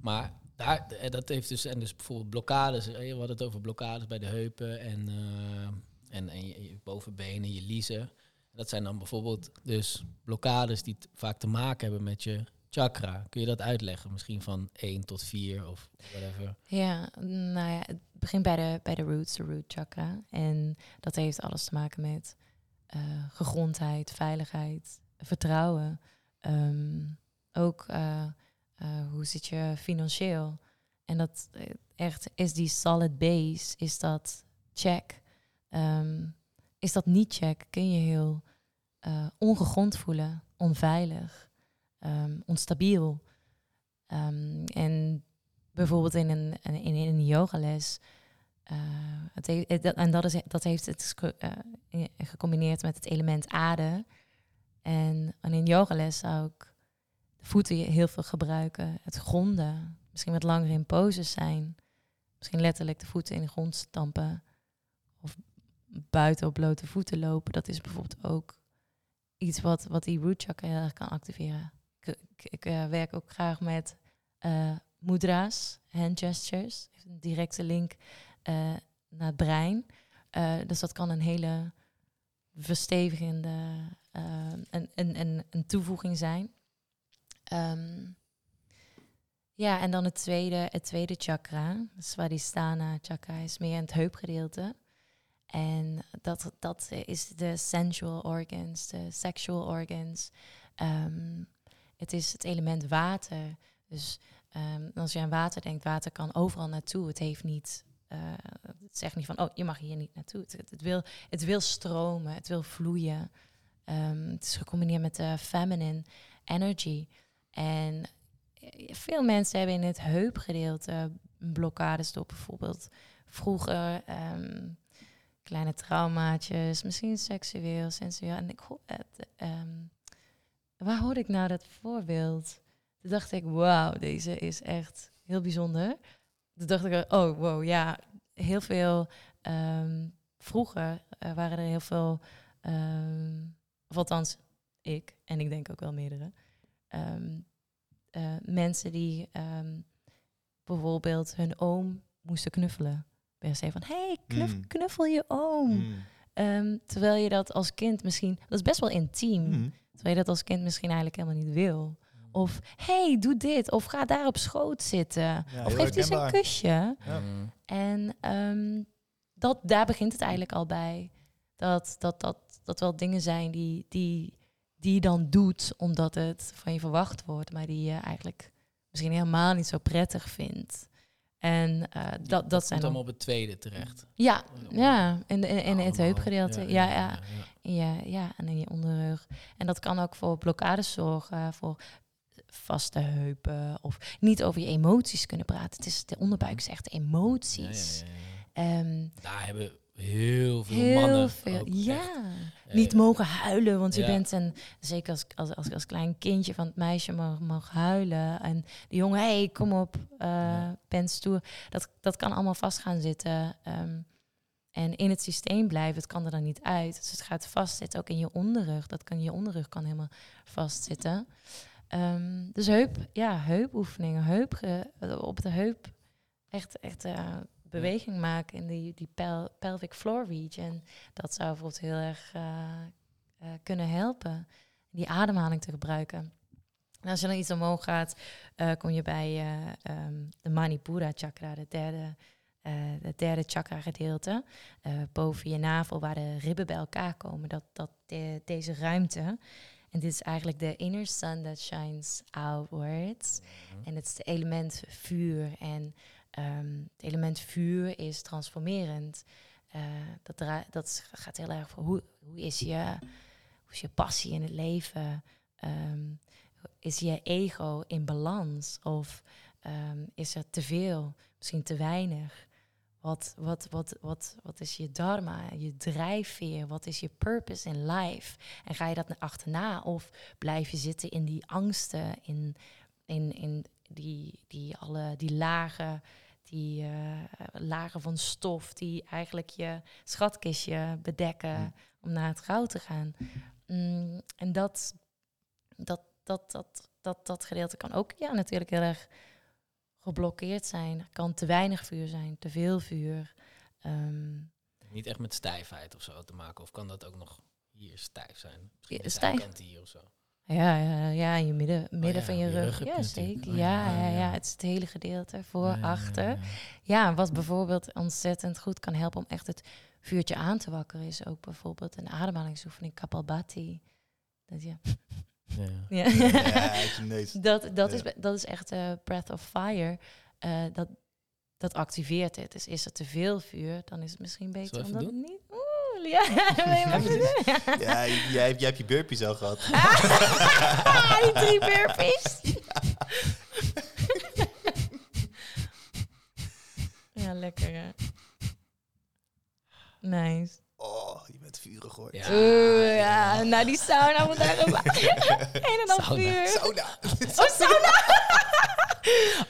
maar daar, eh, dat heeft dus, en dus bijvoorbeeld blokkades. eh, We hadden het over blokkades bij de heupen en, eh, en, en je, je bovenbenen, je liezen. Dat zijn dan bijvoorbeeld dus blokkades die vaak te maken hebben met je chakra. Kun je dat uitleggen? Misschien van 1 tot 4 of whatever. Ja, nou ja, het begint bij de, bij de roots, de root chakra. En dat heeft alles te maken met eh, gegrondheid, veiligheid, vertrouwen. Ehm, ook eh, eh, hoe zit je financieel? En dat echt is die solid base, is dat check. Ehm, is dat niet check, kun je heel eh, ongegrond voelen, onveilig, ehm, onstabiel. En bijvoorbeeld in een, in, in een yogales. Eh en dat, is, dat heeft het eh, in- gecombineerd met het element aarde. En, en in yogales zou ik de voeten heel veel gebruiken. Het gronden. Misschien wat langer in poses zijn. Misschien letterlijk de voeten in de grond stampen. Of buiten op blote voeten lopen. Dat is bijvoorbeeld ook iets wat, wat die root chakra heel erg kan activeren. Ik, ik, eh, werk ook graag met mudra's, hand gestures. Heeft een directe link naar het brein. Eh, dus dat kan een hele verstevigende eh, een, een, een, een toevoeging zijn. Ehm, ja, en dan het tweede, het tweede chakra, Swadhisthana chakra, is meer in het heupgedeelte. En dat, dat is de sensual organs, de sexual organs. Ehm, het is het element water. Dus ehm, als je aan water denkt, water kan overal naartoe. Het heeft niet, eh, het zegt niet van, oh, je mag hier niet naartoe. Het, wil, het wil stromen, het wil vloeien. Ehm, het is gecombineerd met de feminine energy. En eh, veel mensen hebben in het heupgedeelte blokkades door bijvoorbeeld vroeger ehm, kleine traumaatjes, misschien seksueel, sensueel. En ik hoor het. ehm, waar hoorde ik nou dat voorbeeld? Toen dacht ik, wauw, deze is echt heel bijzonder. Toen dacht ik, oh wow, ja, heel veel. ehm, vroeger eh, waren er heel veel, ehm, of althans ik, en ik denk ook wel meerdere, ehm, eh, mensen die bijvoorbeeld hun oom moesten knuffelen. Per se van, hey, Mm. knuffel je oom. Mm. Terwijl je dat als kind misschien, dat is best wel intiem, Mm. terwijl je dat als kind misschien eigenlijk helemaal niet wil. Of, hey, doe dit. Of ga daar op schoot zitten. Ja, of geef eens een herkenbaar. kusje. Ja. Mm. En ehm, dat, daar begint het eigenlijk al bij. Dat, dat, dat, dat wel dingen zijn die, die, die je dan doet omdat het van je verwacht wordt, maar die je eigenlijk misschien helemaal niet zo prettig vindt. En eh, dat, dat zijn komt dan... allemaal op het tweede terecht. Ja, ja, in, de- in, in het heupgedeelte. Ja, ja, ja. In je, ja, en in je onderrug. En dat kan ook voor blokkades zorgen, voor vaste heupen of niet over je emoties kunnen praten. Het is, de onderbuik is echt ja, emoties. ja, ja. Ehm, Daar hebben heel veel heel mannen veel. Ja. echt, Niet eh, mogen huilen, want je bent een, zeker als, als, als, als klein kindje van het meisje mag, mag huilen. En de jongen, hé, hey, kom op, eh Ja. ben stoer. Dat, dat kan allemaal vast gaan zitten. ehm, en in het systeem blijven, het kan er dan niet uit. Dus het gaat vastzitten, ook in je onderrug. Dat kan je onderrug kan helemaal vastzitten. Ehm, dus heup, ja, heupoefeningen, heup, op de heup echt, echt eh, beweging maken in die, die pel- pelvic floor region. Dat zou bijvoorbeeld heel erg eh, eh, kunnen helpen. Die ademhaling te gebruiken. En als je dan iets omhoog gaat, kom je bij eh, ehm, de Manipura chakra, de derde, het derde chakra gedeelte. boven je navel, waar de ribben bij elkaar komen. Dat, dat de- deze ruimte. En dit is eigenlijk de inner sun that shines outwards. En het is het element vuur. En ehm, het element vuur is transformerend. Eh, dat, dra- dat gaat heel erg voor hoe, hoe, is je, hoe is je passie in het leven? Ehm, is je ego in balans? Of ehm, is er te veel, misschien te weinig? Wat, wat, wat, wat, wat is je dharma, je drijfveer? Wat is je purpose in life? En ga je dat achterna? Of blijf je zitten in die angsten, in, in, in die, die, alle, die lagen, die eh, lagen van stof die eigenlijk je schatkistje bedekken Mm. om naar het goud te gaan. Mm, en dat, dat, dat, dat, dat, dat gedeelte kan ook ja, natuurlijk heel erg geblokkeerd zijn. Er kan te weinig vuur zijn, te veel vuur. Ehm, Niet echt met stijfheid of zo te maken. Of kan dat ook nog hier stijf zijn? Misschien stijf. hier of zo. ja, ja, ja, in je midden, midden Oh ja, van je je rug. Ja, je zeker. Oh Ja, ja, ja, ja. het is het hele gedeelte voor, achter. ja. Ja, wat bijvoorbeeld ontzettend goed kan helpen om echt het vuurtje aan te wakkeren, is ook bijvoorbeeld een ademhalingsoefening, Kapalbhati. Dat, ja. Ja. Ja. Ja, dat, dat, is, Ja. dat is echt eh, Breath of Fire. Eh, dat, dat activeert het. Dus is er te veel vuur, dan is het misschien beter om dat niet... Oeh, ja, doen? Ja, jij, hebt- jij hebt je burpees al gehad. die drie burpees. ja, lekker hè. Nice. Oh, je bent vurig hoor. Ja. Oeh, ja, nou die sauna moet daar een en dan Sauna. vuur. Sauna. Oh, sauna!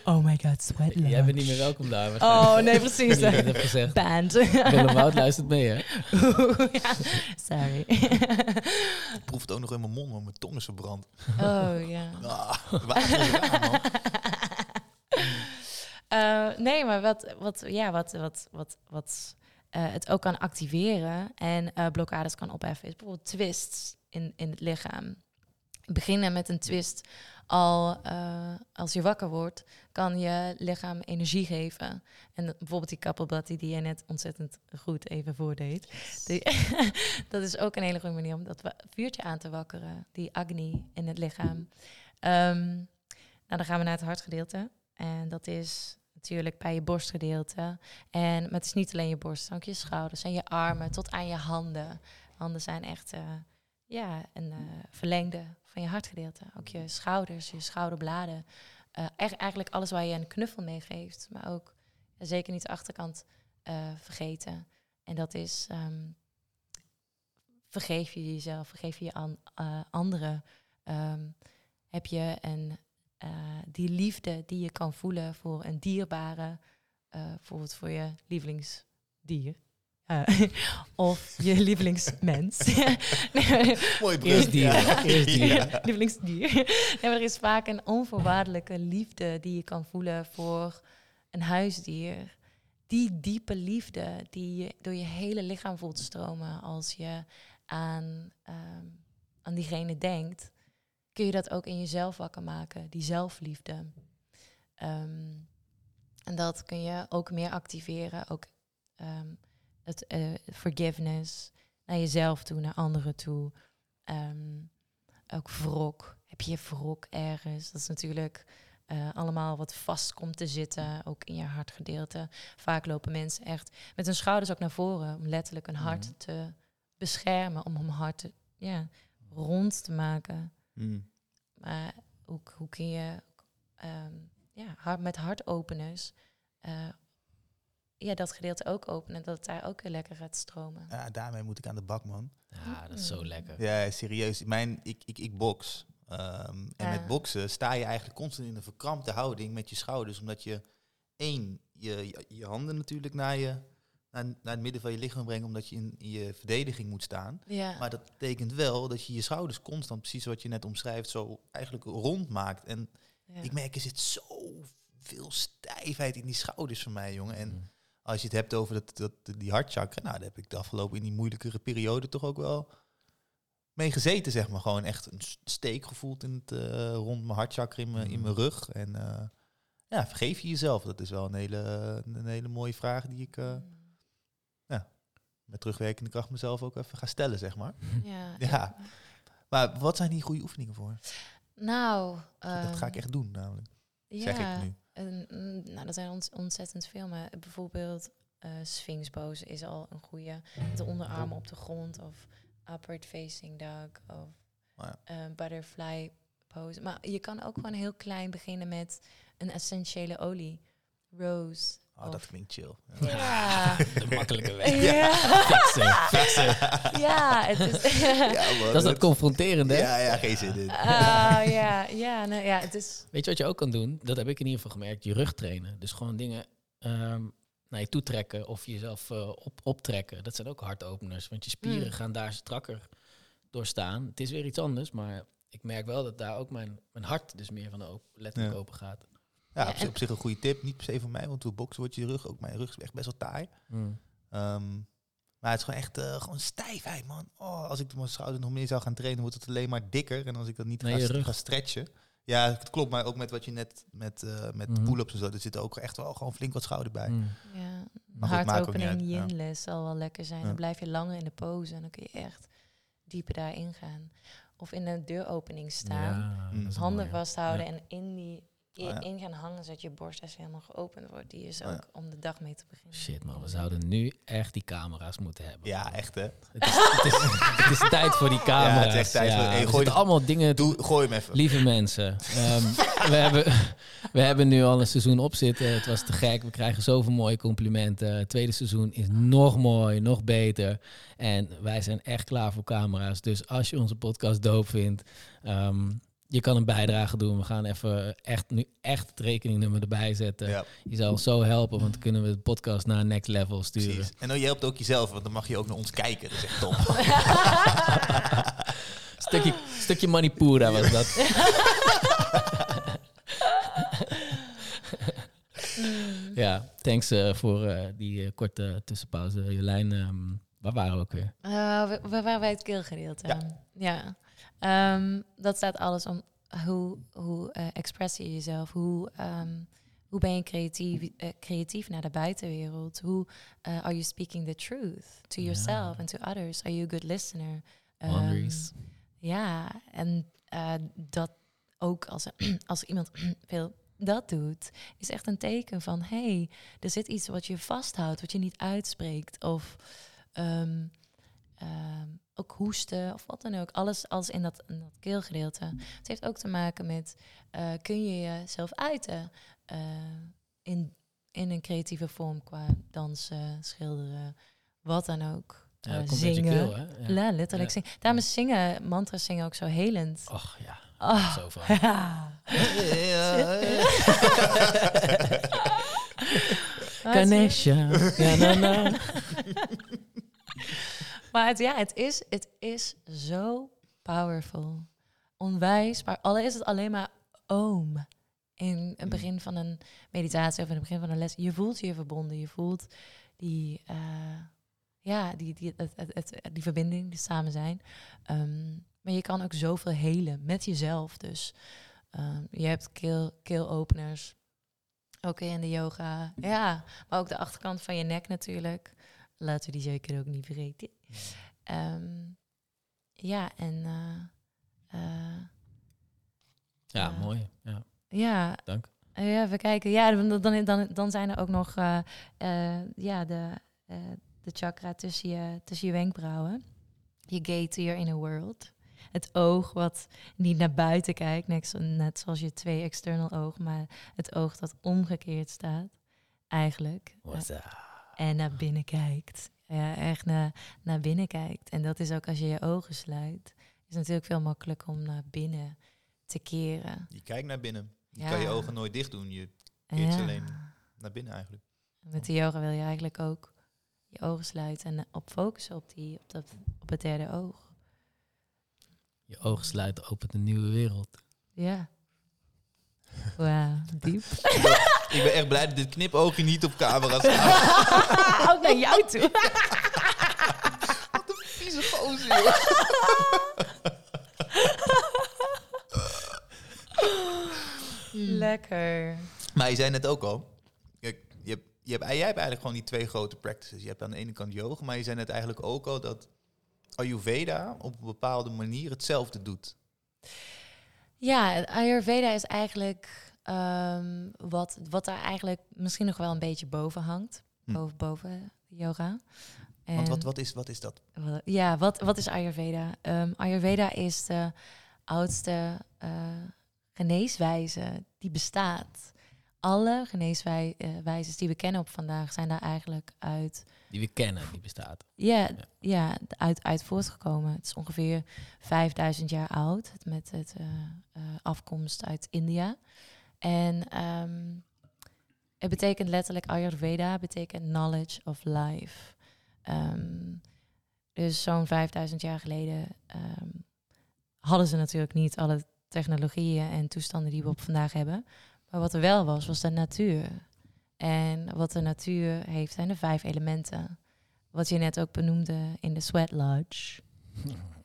oh my god, sweat Jij bent niet meer welkom daar. Oh, nee, precies. Dat heb gezegd. Band. Willem Wout luistert mee, hè? Oeh, ja. Sorry. Ik proef het ook nog in mijn mond, want mijn tong is verbrand. oh, ja. Ah, man. Eh, nee, maar wat, wat, ja, wat, wat, wat, wat eh, het ook kan activeren en eh, blokkades kan opheffen, is bijvoorbeeld twists in, in het lichaam. Beginnen met een twist al eh, als je wakker wordt, kan je lichaam energie geven. En dat- bijvoorbeeld die kappelbatti die je net ontzettend goed even voordeed. Die, dat is ook een hele goede manier om dat vuurtje aan te wakkeren, die agni in het lichaam. Ehm, nou, dan gaan we naar het hartgedeelte. En dat is natuurlijk bij je borstgedeelte. En maar het is niet alleen je borst, ook je schouders en je armen tot aan je handen. Handen zijn echt eh, ja, een eh, verlengde van je hartgedeelte. Ook je schouders, je schouderbladen. Echt eigenlijk alles waar je een knuffel mee geeft. Maar ook zeker niet de achterkant vergeten. En dat is ehm, vergeef je jezelf, vergeef je je an, anderen. Ehm, heb je een, eh, die liefde die je kan voelen voor een dierbare, eh, bijvoorbeeld voor je lievelingsdier. Eh, of je lievelingsmens. Nee, Mooi brug. Eerst dieren. Ja. Eerst dieren. Ja. lievelingsdier. Nee, maar er is vaak een onvoorwaardelijke liefde die je kan voelen voor een huisdier. Die diepe liefde die je door je hele lichaam voelt stromen als je aan, ehm, aan diegene denkt, kun je dat ook in jezelf wakker maken, die zelfliefde. Ehm, en dat kun je ook meer activeren, ook ehm, het eh, forgiveness naar jezelf toe, naar anderen toe. Ehm, ook wrok. Heb je wrok ergens? Dat is natuurlijk eh, allemaal wat vast komt te zitten, ook in je hartgedeelte. Vaak lopen mensen echt met hun schouders ook naar voren, om letterlijk een hart Mhm. te beschermen, om hun hart te, ja, rond te maken. Mm. Maar hoe, hoe kun je ehm, ja, hart, met hartopeners eh, ja, dat gedeelte ook openen, dat het daar ook weer lekker gaat stromen. Ja, daarmee moet ik aan de bak, man. Ja, dat is zo lekker. Ja, serieus. Mijn, ik, ik, ik box. Ehm, en Ja. met boksen sta je eigenlijk constant in een verkrampte houding met je schouders. Omdat je één, je, je, je handen natuurlijk naar, je, naar, naar het midden van je lichaam brengt. Omdat je in, in je verdediging moet staan. Ja, Maar dat betekent wel dat je je schouders constant, precies wat je net omschrijft, zo eigenlijk rond maakt. En ja. ik merk, er zit zoveel stijfheid in die schouders van mij, jongen. En Mm. als je het hebt over dat, dat, die hartchakra, nou, daar heb ik de afgelopen in die moeilijkere periode toch ook wel mee gezeten, zeg maar. Gewoon echt een steek gevoeld in het, eh, rond mijn hartchakra in mijn, in mijn rug. En eh, ja, vergeef je jezelf? Dat is wel een hele, een hele mooie vraag die ik eh, met terugwerkende kracht mezelf ook even ga stellen, zeg maar. ja. Ja. Maar wat zijn die goede oefeningen voor? Nou, dat ga ik ehm, echt doen, namelijk. ja, Zeg ik nu. En, mm, nou, dat zijn ont- ontzettend veel. Maar bijvoorbeeld eh Sphinx pose is al een goede. De onderarmen op de grond of upward facing dog of Oh ja. eh, butterfly pose. Maar je kan ook gewoon heel klein beginnen met een essentiële olie. Rose. Oh, of- dat klinkt chill. Ja. De makkelijke weg. ja. Fixen, fixen. ja, het is... Ja, man, Dat is dat confronterende. Ja, ja, geen zin in. Ah, ja, ja, nou, ja, het is... Weet je wat je ook kan doen? Dat heb ik in ieder geval gemerkt. Je rug trainen. Dus gewoon dingen ehm, naar je toe trekken of jezelf eh, op, optrekken. Dat zijn ook hartopeners. Want je spieren Mm. gaan daar strakker door staan. Het is weer iets anders, maar ik merk wel dat daar ook mijn, mijn hart dus meer van open, letterlijk Ja. open gaat. Ja, Ja, op, zich- en- op zich een goede tip. Niet per se voor mij, want door boksen wordt je rug, ook mijn rug is echt best wel taai. Mm. Ehm, maar het is gewoon echt eh, gewoon stijfheid, man. Oh, als ik mijn schouder nog meer zou gaan trainen, wordt het alleen maar dikker. En als ik dat niet Nee, ga, ga stretchen. Ja, het klopt. Maar ook met wat je net met, eh met Mhm. pull-ups en zo, er zit ook echt wel gewoon flink wat schouder bij. Mm. Ja, Maar hartopening yin-les zal wel lekker zijn. Ja. Dan blijf je langer in de pose en dan kun je echt dieper daarin gaan. Of in een deuropening staan, Ja, Mm. handen vasthouden Ja. en in die Oh ja. in gaan hangen zodat je borst echt helemaal geopend wordt. Die is Oh ja. ook om de dag mee te beginnen. Shit man, we zouden nu echt die camera's moeten hebben. Ja, echt hè. Het is, het is, het is tijd voor die camera's. Ja, het is echt tijd voor- hey, gooi allemaal dingen Doe, gooi hem even. Lieve mensen, ehm, we, hebben, we hebben nu al een seizoen op zitten. Het was te gek. We krijgen zoveel mooie complimenten. Het tweede seizoen is nog mooi, nog beter. En wij zijn echt klaar voor camera's. Dus als je onze podcast doop vindt, ehm, je kan een bijdrage doen. We gaan even echt nu echt het rekeningnummer erbij zetten. Ja, Je zal ons zo helpen, want dan kunnen we de podcast naar next level sturen. precies. En dan je helpt ook jezelf, want dan mag je ook naar ons kijken. Dat is echt top. Stukje, stukje Manipura was dat. ja, thanks eh, voor eh, die eh, korte tussenpauze. Jolijn, ehm, waar waren we ook weer? Eh, waar waar waren wij het keelgedeelte? Ja. Ja. Ehm, dat staat alles om hoe, hoe eh, express je jezelf? Hoe, ehm, hoe ben je creatief, eh, creatief naar de buitenwereld? Hoe eh, are you speaking the truth to yourself and to others? Are you a good listener? Boundaries. ja, en dat ook als, als iemand veel dat doet, is echt een teken van hey, er zit iets wat je vasthoudt, wat je niet uitspreekt. Of ook hoesten of wat dan ook. Alles als in dat, in dat keelgedeelte. Het heeft ook te maken met eh, kun je jezelf uiten eh, in, in een creatieve vorm qua dansen, schilderen, wat dan ook. Ja, Eh, zingen. keel, hè? Ja. Letterlijk zingen. Daarom is zingen, mantra's zingen ook zo helend. Och ja, Ah. zo van. Ja. Ganesha. Maar het, ja, het is, het is zo powerful. Onwijs, maar al is het alleen maar oom. In het begin van een meditatie of in het begin van een les. Je voelt je verbonden. Je voelt die, eh, ja, die, die, die verbinding, die samen zijn. Ehm, maar je kan ook zoveel helen met jezelf. Dus ehm, je hebt keel, keelopeners. Ook in de yoga. Ja, maar ook de achterkant van je nek natuurlijk. Laten we die zeker ook niet vergeten. Ehm, ja, en... eh, eh, Ja, Ja. mooi. Ja. Ja. Dank. Eh, ja, we kijken. Ja, dan, dan, dan, dan zijn er ook nog eh, eh, ja, de, eh, de chakra tussen je, tussen je wenkbrauwen. Je gate to your inner world. Het oog wat niet naar buiten kijkt, net, net zoals je twee external oog, maar het oog dat omgekeerd staat, eigenlijk. En naar binnen kijkt. Ja, echt naar, naar binnen kijkt. En dat is ook als je je ogen sluit. is natuurlijk veel makkelijker om naar binnen te keren. Je kijkt naar binnen. Je Ja. kan je ogen nooit dicht doen. Je keert Ja. alleen naar binnen eigenlijk. Met de yoga wil je eigenlijk ook je ogen sluiten en op focussen op, die, op, dat, op het derde oog. Je ogen sluiten, opent een nieuwe wereld. Ja. Wauw, diep. Ik ben echt blij dat dit knipoogje niet op camera staat. ook naar jou toe. Wat een vieze gozer, joh. Lekker. Maar je zei net ook al, kijk, je hebt, je hebt, jij hebt eigenlijk gewoon die twee grote practices. Je hebt aan de ene kant yoga, maar je zei net eigenlijk ook al dat Ayurveda op een bepaalde manier hetzelfde doet. Ja, Ayurveda is eigenlijk ehm, wat, wat daar eigenlijk misschien nog wel een beetje boven hangt. Hm. Boven, boven yoga. Want wat, wat, is, wat is dat? Ja, wat, wat is Ayurveda? Ehm, Ayurveda is de oudste eh, geneeswijze die bestaat. Alle geneeswijzes die we kennen op vandaag zijn daar eigenlijk uit, Die we kennen, die bestaat. ja, ja, uit, uit voortgekomen. Het is ongeveer 5000 jaar oud, met het eh, eh, afkomst uit India. En ehm, het betekent letterlijk Ayurveda, betekent knowledge of life. Ehm, dus zo'n 5000 jaar geleden ehm, hadden ze natuurlijk niet alle technologieën en toestanden die we op vandaag hebben. Maar wat er wel was, was de natuur. En wat de natuur heeft, zijn de vijf elementen. Wat je net ook benoemde in de Sweat Lodge.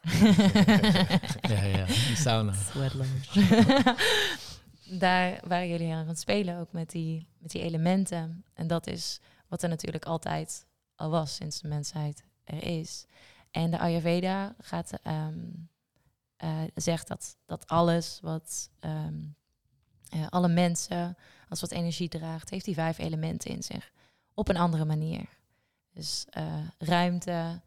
Ja, ja, die sauna. Sweat Lodge. Daar waren jullie aan het spelen ook met die, met die elementen. En dat is wat er natuurlijk altijd al was sinds de mensheid er is. En de Ayurveda gaat, ehm, eh, zegt dat, dat alles wat ehm, eh, alle mensen als wat energie draagt, heeft die vijf elementen in zich. Op een andere manier. Dus eh, ruimte,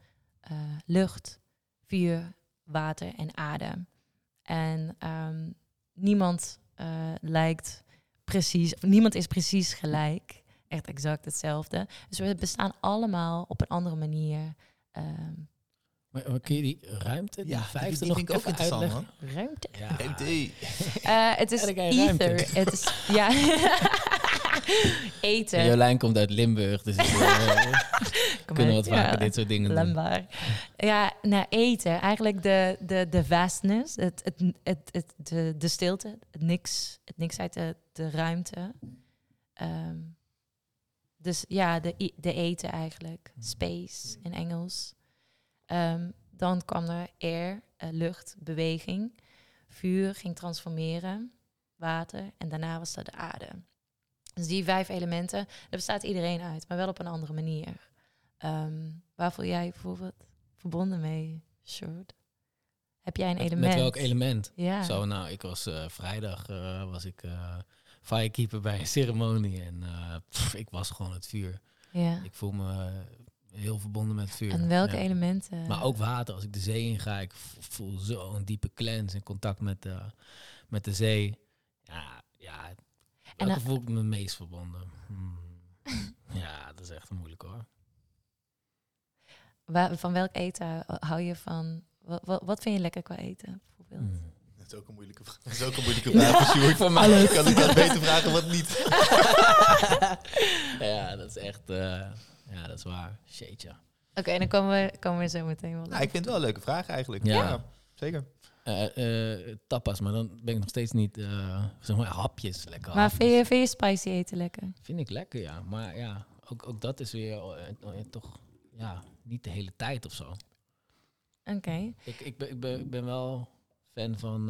lucht, vuur, water en adem. En ehm, niemand eh, lijkt precies, of niemand is precies gelijk. Echt exact hetzelfde. Dus we bestaan allemaal op een andere manier. ehm, Maar, maar kun je die ruimte, die Ja, die- vijfde die nog vind ik ook even interessant, uitleggen? ruimte. Ja. Ruimte. Eh, het is ether. Het is, ja. Eten. Jolijn komt uit Limburg, dus eh, Kom kunnen wat vaker ja. dit soort dingen doen. Lembaar. Ja, naar eten. Eigenlijk de, de, de vastness, het, het, het, het, de, de stilte, het niks, het niks uit de, de ruimte. Ehm, dus ja, de, de eten eigenlijk. Space in Engels. Ehm, dan kwam er air, eh, lucht, beweging. Vuur ging transformeren. Water. En daarna was dat de aarde. Dus die vijf elementen, daar bestaat iedereen uit, maar wel op een andere manier. Ehm, waar voel jij bijvoorbeeld verbonden mee, Short? Heb jij een element? met welk element? Ja. Zo, nou, ik was eh, vrijdag eh, was ik eh firekeeper bij een ceremonie en pff, ik was gewoon het vuur. ja. Ik voel me heel verbonden met vuur. En welke Ja. elementen? Maar ook water. Als ik de zee in ga, ik voel zo'n diepe cleanse in contact met, de met de zee. Ja, ja. En En dan- voel ik me meest verbonden. Hmm. Ja, dat is echt moeilijk hoor. Waar- van welk eten hou je van? Wat, wat, wat vind je lekker qua eten, bijvoorbeeld? Hmm. Dat is ook een moeilijke vraag. Dat is ook een moeilijke vraag voor Sjoerd. Voor mij. Kan ik dat beter vragen wat niet. ja, dat is echt... eh, ja, dat is waar. Shit, ja. Oké, dan komen we, komen we zo meteen wel. Nou, ik vind het wel een leuke vraag eigenlijk. Ja. Ja, zeker. Eh, eh, tapas, maar dan ben ik nog steeds niet... eh, zeg maar hapjes lekker. maar hapjes. vind je, vind je spicy eten lekker? Vind ik lekker, ja. Maar ja, ook, ook dat is weer eh, eh, toch... Ja, niet de hele tijd of zo. Oké. Ik, ik, ben, ik, ben, ik ben wel fan van.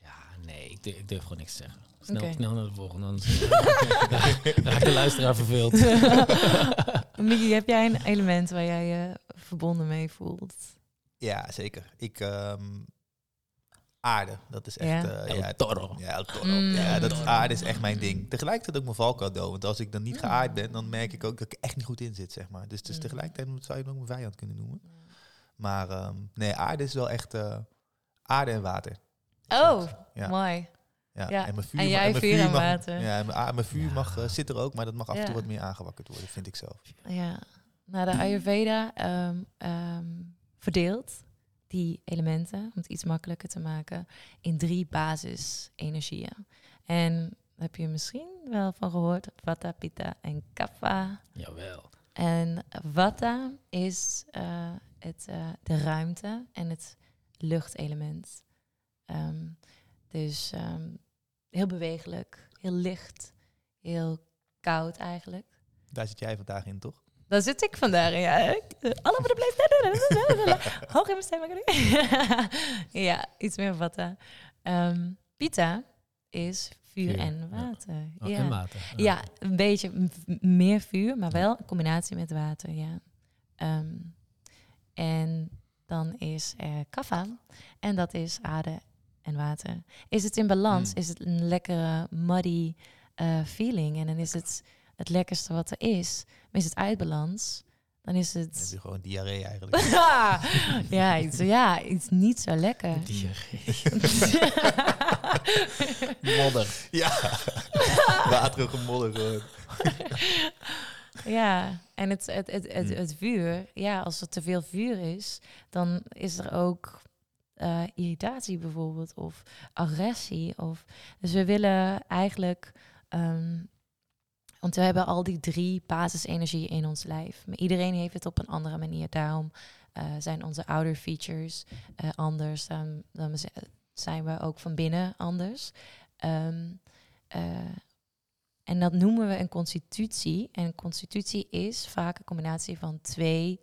ja, nee, ik durf, ik durf gewoon niks te zeggen. Snel, snel naar de volgende, anders raakt de luisteraar verveeld. Miki, heb jij een element waar jij je verbonden mee voelt? Ja, zeker. Ik, ehm, aarde. Dat is echt... Ja. eh, El ja, Toro. Ja, El Toro. Mm. ja, dat aarde is echt mijn ding. Tegelijkertijd ook mijn valkuil, want als ik dan niet Mm. geaard ben, dan merk ik ook dat ik echt niet goed in zit, zeg maar. Dus, dus Mm. tegelijkertijd zou je hem ook mijn vijand kunnen noemen. Maar ehm, nee, aarde is wel echt eh, aarde en water. Oh, Ja. mooi. Ja. Ja. En, mijn vuur, En jij mijn vuur en mag, water. Ja, en mijn, a- mijn vuur Ja. mag, eh, zit er ook, maar dat mag af en toe wat meer aangewakkerd worden, vind ik zelf. Ja, nou de Ayurveda ehm, ehm, verdeelt die elementen, om het iets makkelijker te maken, in drie basisenergieën. En daar heb je misschien wel van gehoord, Vata, Pitta en Kapha. Jawel. En Vata is eh, het, eh, de ruimte en het luchtelement. Ehm, dus ehm, heel bewegelijk, heel licht, heel koud eigenlijk. Daar zit jij vandaag in, toch? Daar zit ik vandaag in, ja. Ik, All over the place. Hoog in mijn stem. ja, iets meer vatten. Ehm Pita is vuur, en ja. water. Oh, ja. En water. Oh. Ja, een beetje meer vuur, maar wel een combinatie met water, ja. Ehm, en dan is er kaffa. En dat is aarde en water. Is het in balans, Mm. is het een lekkere muddy eh, feeling. En dan is het het lekkerste wat er is. Maar is het uit balans, dan is Dan heb het... je gewoon diarree eigenlijk. ja, iets, ja, iets niet zo lekker. Diarree. Modder. ja, waterige modder gewoon. Ja, en het, het, het, het, het vuur, ja, als er te veel vuur is, dan is er ook eh, irritatie bijvoorbeeld, of agressie. Of, dus we willen eigenlijk, ehm, want we hebben al die drie basisenergieën in ons lijf. Maar iedereen heeft het op een andere manier. Daarom eh, zijn onze outer features eh, anders. Dan, dan zijn we ook van binnen anders. Ehm, eh, en dat noemen we een constitutie. En een constitutie is vaak een combinatie van twee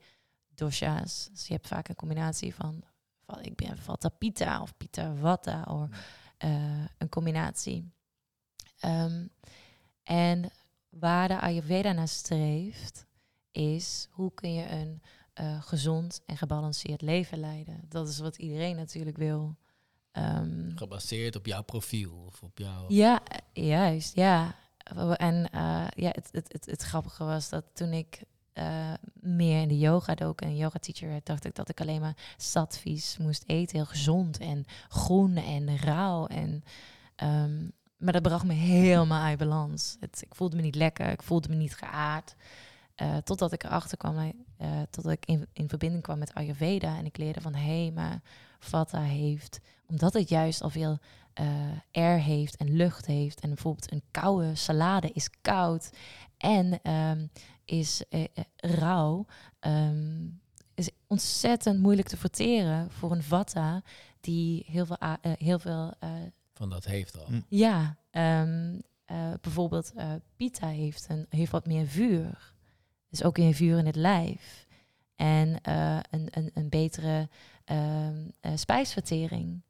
dosha's. Dus je hebt vaak een combinatie van, van ik ben Vata Pitta of Pitta Vata of eh, een combinatie. Ehm, en waar de Ayurveda naar streeft, is hoe kun je een eh, gezond en gebalanceerd leven leiden. Dat is wat iedereen natuurlijk wil. Ehm, Gebaseerd op jouw profiel of op jouw... ja, eh, juist, ja. En eh, ja, het, het, het, het grappige was dat toen ik meer in de yoga dook en yoga teacher werd, dacht ik dat ik alleen maar sattvies moest eten, heel gezond en groen en rauw. En, ehm, maar dat bracht me helemaal uit balans. Het, ik voelde me niet lekker, ik voelde me niet geaard. Eh, totdat ik erachter kwam, eh, totdat ik in, in verbinding kwam met Ayurveda en ik leerde van hé, hey, maar Vata heeft, omdat het juist al veel eh, air heeft en lucht heeft. En bijvoorbeeld een koude salade is koud en ehm, is rauw. ehm, is ontzettend moeilijk te verteren voor een vata die heel veel, heel veel Van dat heeft al. Mm. ja, ehm, eh, bijvoorbeeld eh pita heeft, een, heeft wat meer vuur. Dus ook weer vuur in het lijf. En eh, een, een, een betere ehm, eh, spijsvertering.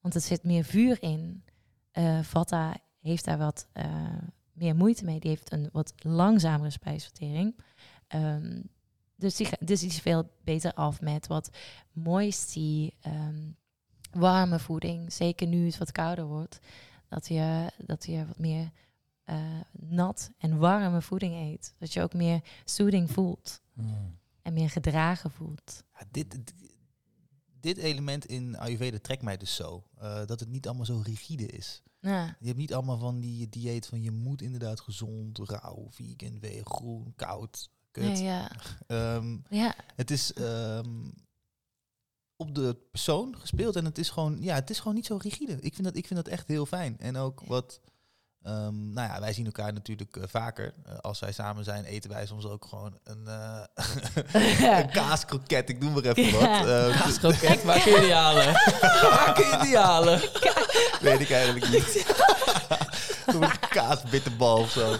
Want er zit meer vuur in. Eh Vata heeft daar wat eh, meer moeite mee. Die heeft een wat langzamere spijsvertering. Ehm, dus, die, dus die is veel beter af met wat moisty, ehm, warme voeding. Zeker nu het wat kouder wordt. Dat je, dat je wat meer eh, nat en warme voeding eet. Dat je ook meer soothing voelt. Mm. En meer gedragen voelt. Ja, dit, dit- element in Ayurveda trekt mij dus zo. eh, dat het niet allemaal zo rigide is. Ja, Je hebt niet allemaal van die dieet van je moet inderdaad gezond, rauw, vegan, vegan, groen, koud, kut. ja, ja. Ehm, ja. het is ehm, op de persoon gespeeld en het is gewoon, ja, het is gewoon niet zo rigide. Ik vind dat, ik vind dat echt heel fijn. En ook wat, ehm, nou ja, wij zien elkaar natuurlijk eh, vaker. Eh, als wij samen zijn, eten wij soms ook gewoon een, eh een kaaskroket. Ik noem maar even Ja. wat. Ehm, Kaaskroket, waar kun je die halen? waar kun je die halen? weet ik eigenlijk niet. een kaasbitterbal of zo.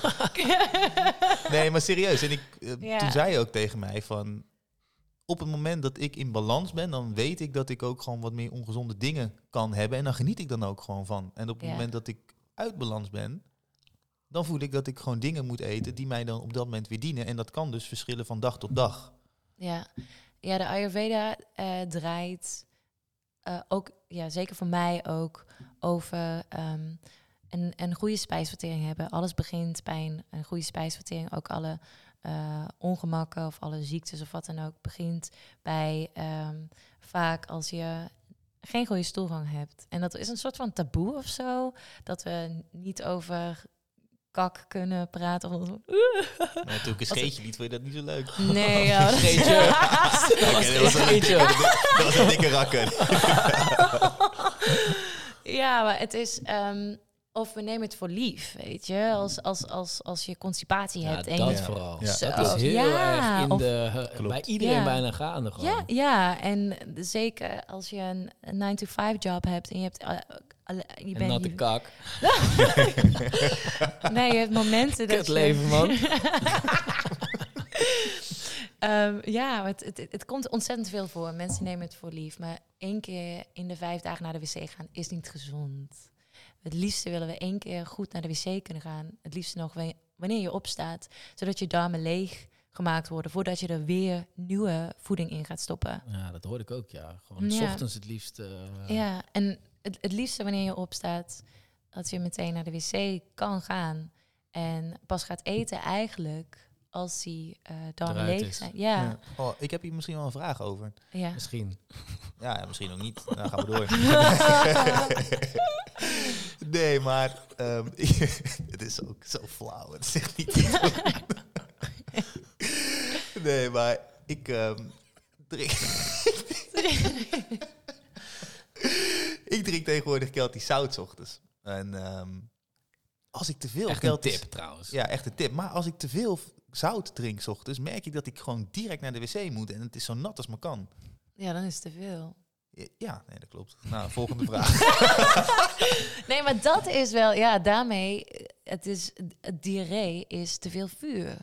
Nee, maar serieus. En ik, Ja. toen zei je ook tegen mij van... Op het moment dat ik in balans ben, dan weet ik dat ik ook gewoon wat meer ongezonde dingen kan hebben. En dan geniet ik dan ook gewoon van. En op het Ja. moment dat ik uit balans ben, dan voel ik dat ik gewoon dingen moet eten die mij dan op dat moment weer dienen. En dat kan dus verschillen van dag tot dag. Ja, ja de Ayurveda eh, draait eh, ook, ja, zeker voor mij ook, over ehm, een, een goede spijsvertering hebben. Alles begint bij een, een goede spijsvertering. Ook alle eh, ongemakken of alle ziektes of wat dan ook begint bij ehm, vaak als je geen goede stoelgang hebt. En dat is een soort van taboe of zo. Dat we niet over kak kunnen praten. Of Maar toen ik een scheetje liet, vond je dat niet zo leuk. Nee, ja, dat- Scheetje. Oké, dat, was een, Scheetje. dat was een dikke rakker. ja, maar het is... ehm, of we nemen het voor lief, weet je. Als, als, als, als je constipatie Ja, hebt. en dat je, vooral. Ja. Zo, Dat is heel ja, erg in of- de, Klopt. bij iedereen Ja. bijna gaande gewoon. Ja, ja, en zeker als je een 9-to-5 job hebt en je hebt... eh, je En bent natte je- kak. Nee, je hebt momenten dat Kut je- leven, man. Ehm, ja, het, het, het komt ontzettend veel voor. Mensen nemen het voor lief. Maar één keer in de vijf dagen naar de wc gaan is niet gezond. Het liefste willen we één keer goed naar de wc kunnen gaan. Het liefste nog wa- wanneer je opstaat. Zodat je darmen leeg gemaakt worden voordat je er weer nieuwe voeding in gaat stoppen. Ja, dat hoorde ik ook, ja. Gewoon Ja. s ochtends het liefst. eh, Ja, en het, het liefste wanneer je opstaat, dat je meteen naar de wc kan gaan. En pas gaat eten eigenlijk als die eh darmen leeg is. zijn. Ja, ja. Oh, ik heb hier misschien wel een vraag over. Misschien. Ja, ja, misschien ook niet. Nou, gaan we door. nee, maar ehm, het is ook zo flauw. Het zegt niet. nee, maar ik ehm, drink. ik drink tegenwoordig Keltisch zout 's ochtends. En ehm, als ik te veel Echt een tip trouwens. Ja, echt een tip. Maar als ik te veel zout drink 's ochtends, merk ik dat ik gewoon direct naar de wc moet. En het is zo nat als maar kan. ja, dan is het te veel. Ja, nee, dat klopt. Nou, volgende vraag. Nee, maar dat is wel, ja, daarmee, het is, het diarree is te veel vuur.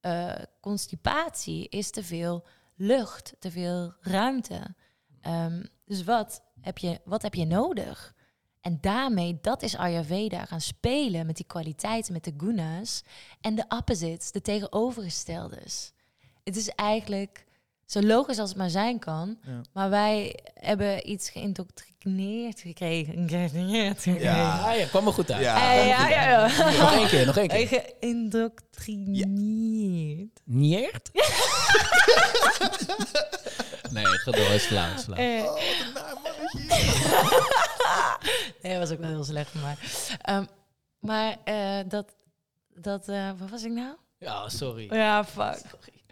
Eh, constipatie is te veel lucht, te veel ruimte. Ehm, dus wat heb, je, wat heb je nodig? En daarmee, dat is Ayurveda, gaan spelen met die kwaliteiten, met de gunas. En de opposites, de tegenovergesteldes. Het is eigenlijk zo logisch als het maar zijn kan. Ja. Maar wij hebben iets geïndoctrineerd gekregen. Geïndoctrineerd gekregen. Ja. Ah, ja, kwam er goed uit. Ja. Eh, ja, ja, ja. Nog één keer, nog één keer. Geïndoctrineerd. Niert? nee, ga door, is flauw, is flauw. Eh, Oh, nee, dat was ook wel heel slecht van mij. Ehm, maar eh, dat, dat eh, wat was ik nou? Ja, sorry. Ja, fuck.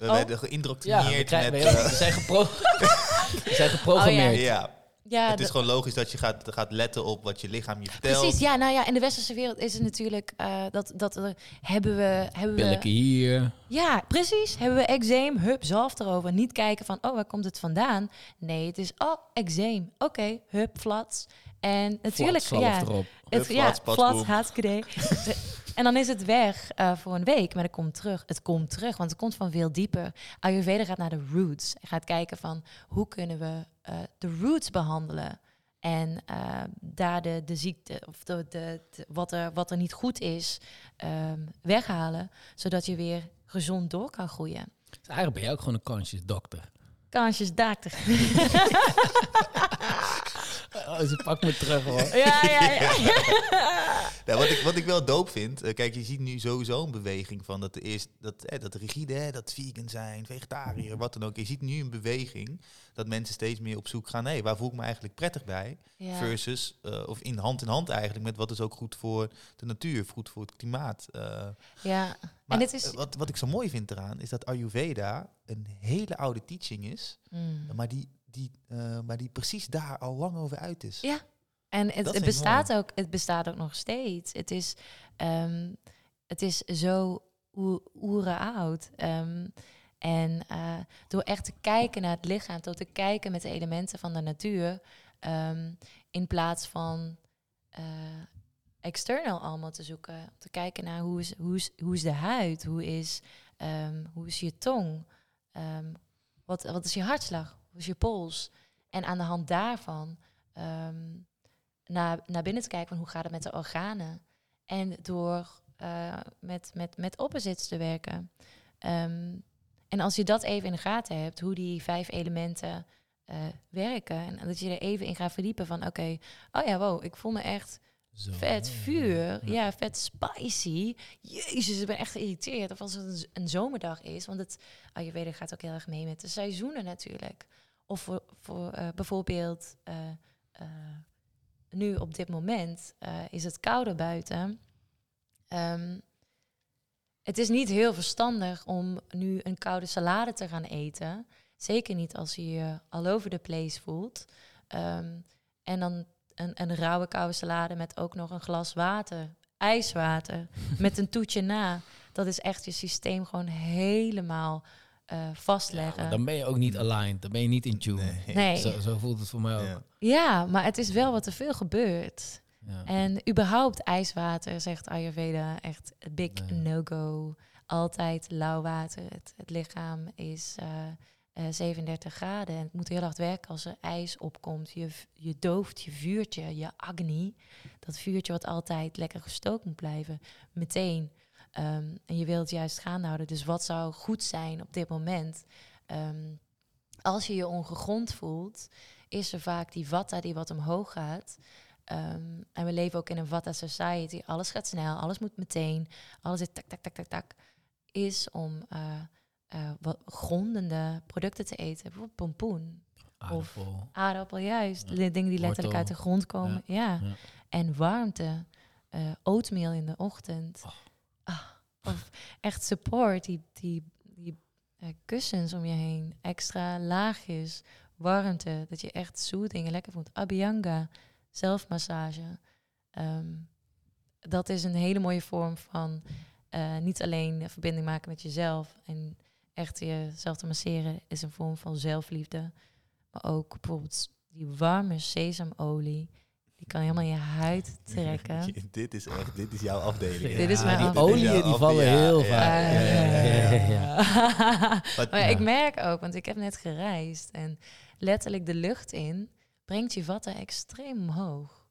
We Oh. werden Ja, we, geïndoctrineerd krijgen, met... we, eh, we zijn, gepro we zijn geprogrammeerd. ja, Ja, het is gewoon logisch dat je gaat, gaat letten op wat je lichaam je vertelt. precies. Ja, nou ja, in de westerse wereld is het natuurlijk eh, dat, dat er hebben we... Hebben we hier. Ja, precies. Hebben we eczeem, hup, zalf erover. Niet kijken van, oh, waar komt het vandaan? Nee, het is, oh, eczeem. Oké, hup, flats. En natuurlijk, Flat, ja, zalf erop. het, Hup, ja, flats, En dan is het weg eh, voor een week, maar het komt terug. Het komt terug, want het komt van veel dieper. Ayurveda gaat naar de roots. Gaat kijken van, hoe kunnen we eh, de roots behandelen? En eh, daar de, de ziekte, of de, de, de- wat, er, wat er niet goed is, ehm, weghalen. Zodat je weer gezond door kan groeien. Dus eigenlijk ben jij ook gewoon een conscious dokter. Daaktig. Oh, ze pakt me terug hoor. ja, ja, ja. Ja, wat, ik, wat ik wel doop vind, eh, kijk, je ziet nu sowieso een beweging van dat, is, dat, eh, dat rigide, hè, dat vegan zijn, vegetariër, wat dan ook. Je ziet nu een beweging dat mensen steeds meer op zoek gaan, hé, waar voel ik me eigenlijk prettig bij? ja. Versus, eh, of in hand in hand eigenlijk, met wat is ook goed voor de natuur, goed voor het klimaat. eh. ja. maar dit is- wat, wat ik zo mooi vind eraan, is dat Ayurveda een hele oude teaching is, Mm. maar die, die, eh, maar die precies daar al lang over uit is. Ja. En het, bestaat ook, het bestaat ook nog steeds. Het is, ehm, het is zo oe- oeren oud. Ehm, en eh, door echt te kijken naar het lichaam, door te kijken met de elementen van de natuur, ehm, in plaats van eh, external allemaal te zoeken. Te kijken naar hoe is, hoe is, hoe is de huid, hoe is, hoe is je tong, wat, wat is je hartslag, is je pols. En aan de hand daarvan ehm, naar, naar binnen te kijken van hoe gaat het met de organen. En door eh, met, met, met opposites te werken. Ehm, en als je dat even in de gaten hebt, hoe die vijf elementen eh, werken. En dat je er even in gaat verdiepen van, oké, oh ja, wow, ik voel me echt Zo. vet vuur. Ja. Ja. vet spicy. Jezus, ik ben echt geïrriteerd. Of als het een zomerdag is. Want het Ayurveda gaat ook heel erg mee met de seizoenen natuurlijk. Of voor, voor eh, bijvoorbeeld eh, eh, nu op dit moment is het kouder buiten. Ehm, het is niet heel verstandig om nu een koude salade te gaan eten. Zeker niet als je je all over the place voelt. Ehm, en dan een, een rauwe koude salade met ook nog een glas water. Ijswater. met een toetje na. Dat is echt je systeem gewoon helemaal eh, vastleggen. dan ben je ook niet aligned. Dan ben je niet in tune. Nee. nee. Zo, zo voelt het voor mij ook. Ja. Ja, maar het is wel wat er veel gebeurt. Ja. En überhaupt ijswater, zegt Ayurveda, echt big no-go. Altijd lauw water. Het, het lichaam is eh, eh, 37 graden. En het moet heel hard werken als er ijs opkomt. Je, je dooft je vuurtje, je agni. Dat vuurtje wat altijd lekker gestookt moet blijven. Meteen. Ehm, en je wilt het juist gaande houden. Dus wat zou goed zijn op dit moment? Ehm, als je je ongegrond voelt, is er vaak die vata die wat omhoog gaat. Ehm, en we leven ook in een vata society. Alles gaat snel, alles moet meteen. Alles is tak, tak, tak, tak, tak. Is om eh, eh, wat grondende producten te eten. Bijvoorbeeld pompoen, Aardappel. aardappel, juist. Ja. De dingen die letterlijk uit de grond komen. Ja. Ja. En warmte. eh oatmeal in de ochtend. Oh. Of echt support. Die, die, die eh, kussens om je heen. Extra laagjes. Warmte. Dat je echt soothing en lekker voelt. Abhyanga. Zelfmassage. Ehm, dat is een hele mooie vorm van eh, niet alleen verbinding maken met jezelf. En echt jezelf te masseren is een vorm van zelfliefde. Maar ook bijvoorbeeld die warme sesamolie. Die kan helemaal je huid trekken. dit is echt, dit is jouw afdeling. Dit is Ja, mijn die afdeling. oliën die vallen ja, heel vaak. ja. Wat- Maar ik merk ook, want ik heb net gereisd en letterlijk de lucht in brengt je vatten extreem omhoog.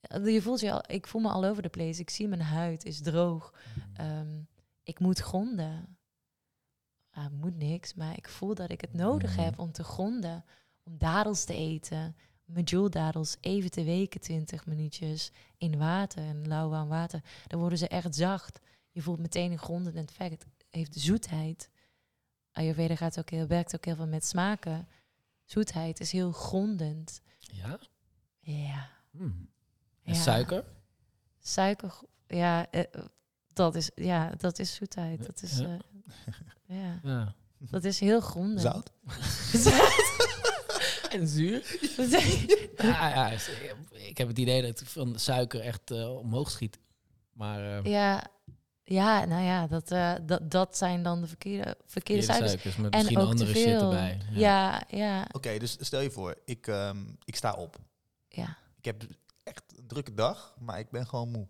Ja, Je voelt je al, ik voel me al over de place. Ik zie mijn huid is droog. Ehm, ik moet gronden. Ah, moet niks, maar ik voel dat ik het nodig Mhm. heb om te gronden. Om dadels te eten. Medjool-dadels even te weken, 20 minuutjes. In water, in lauw warm water. Dan worden ze echt zacht. Je voelt meteen een grondend effect. Het heeft zoetheid. Ayurveda gaat ook heel, werkt ook heel veel met smaken. Zoetheid is heel grondend. Ja? Ja. Hmm. En ja. suiker? Suiker, ja, eh, dat is, ja, dat is zoetheid. Dat is, Ja. eh, ja, Ja. dat is heel grondend. Zout? En zuur? Ja, ja, is- ik heb het idee dat ik van suiker echt eh, omhoog schiet. Maar eh ja, ja, nou ja, dat, eh, dat, dat zijn dan de verkeerde, verkeerde suikers. suikers met En misschien ook andere shit erbij. Ja, ja, Oké, dus stel je voor, ik, ehm, ik sta op. ja, Ik heb echt een drukke dag, maar ik ben gewoon moe.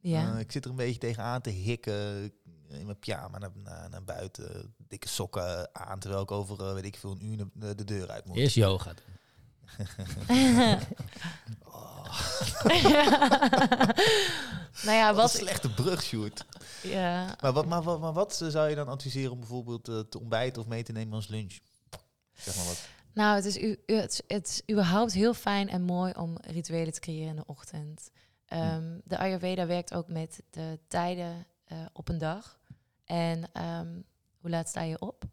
ja. Eh, ik zit er een beetje tegenaan te hikken. In mijn pyjama naar, naar, naar buiten. Dikke sokken aan, terwijl ik over, eh, weet ik veel, een uur de, de deur uit moet. Eerst yoga. Oh, nou ja, wat een slechte brug, Sjoerd. ja, Maar wat, maar, wat, maar wat eh, zou je dan adviseren om bijvoorbeeld eh, te ontbijten of mee te nemen als lunch? Zeg maar wat. Nou, het is, u, het, is- het is überhaupt heel fijn en mooi om rituelen te creëren in de ochtend. Ehm, De Ayurveda werkt ook met de tijden eh, op een dag. En ehm, hoe laat sta je op?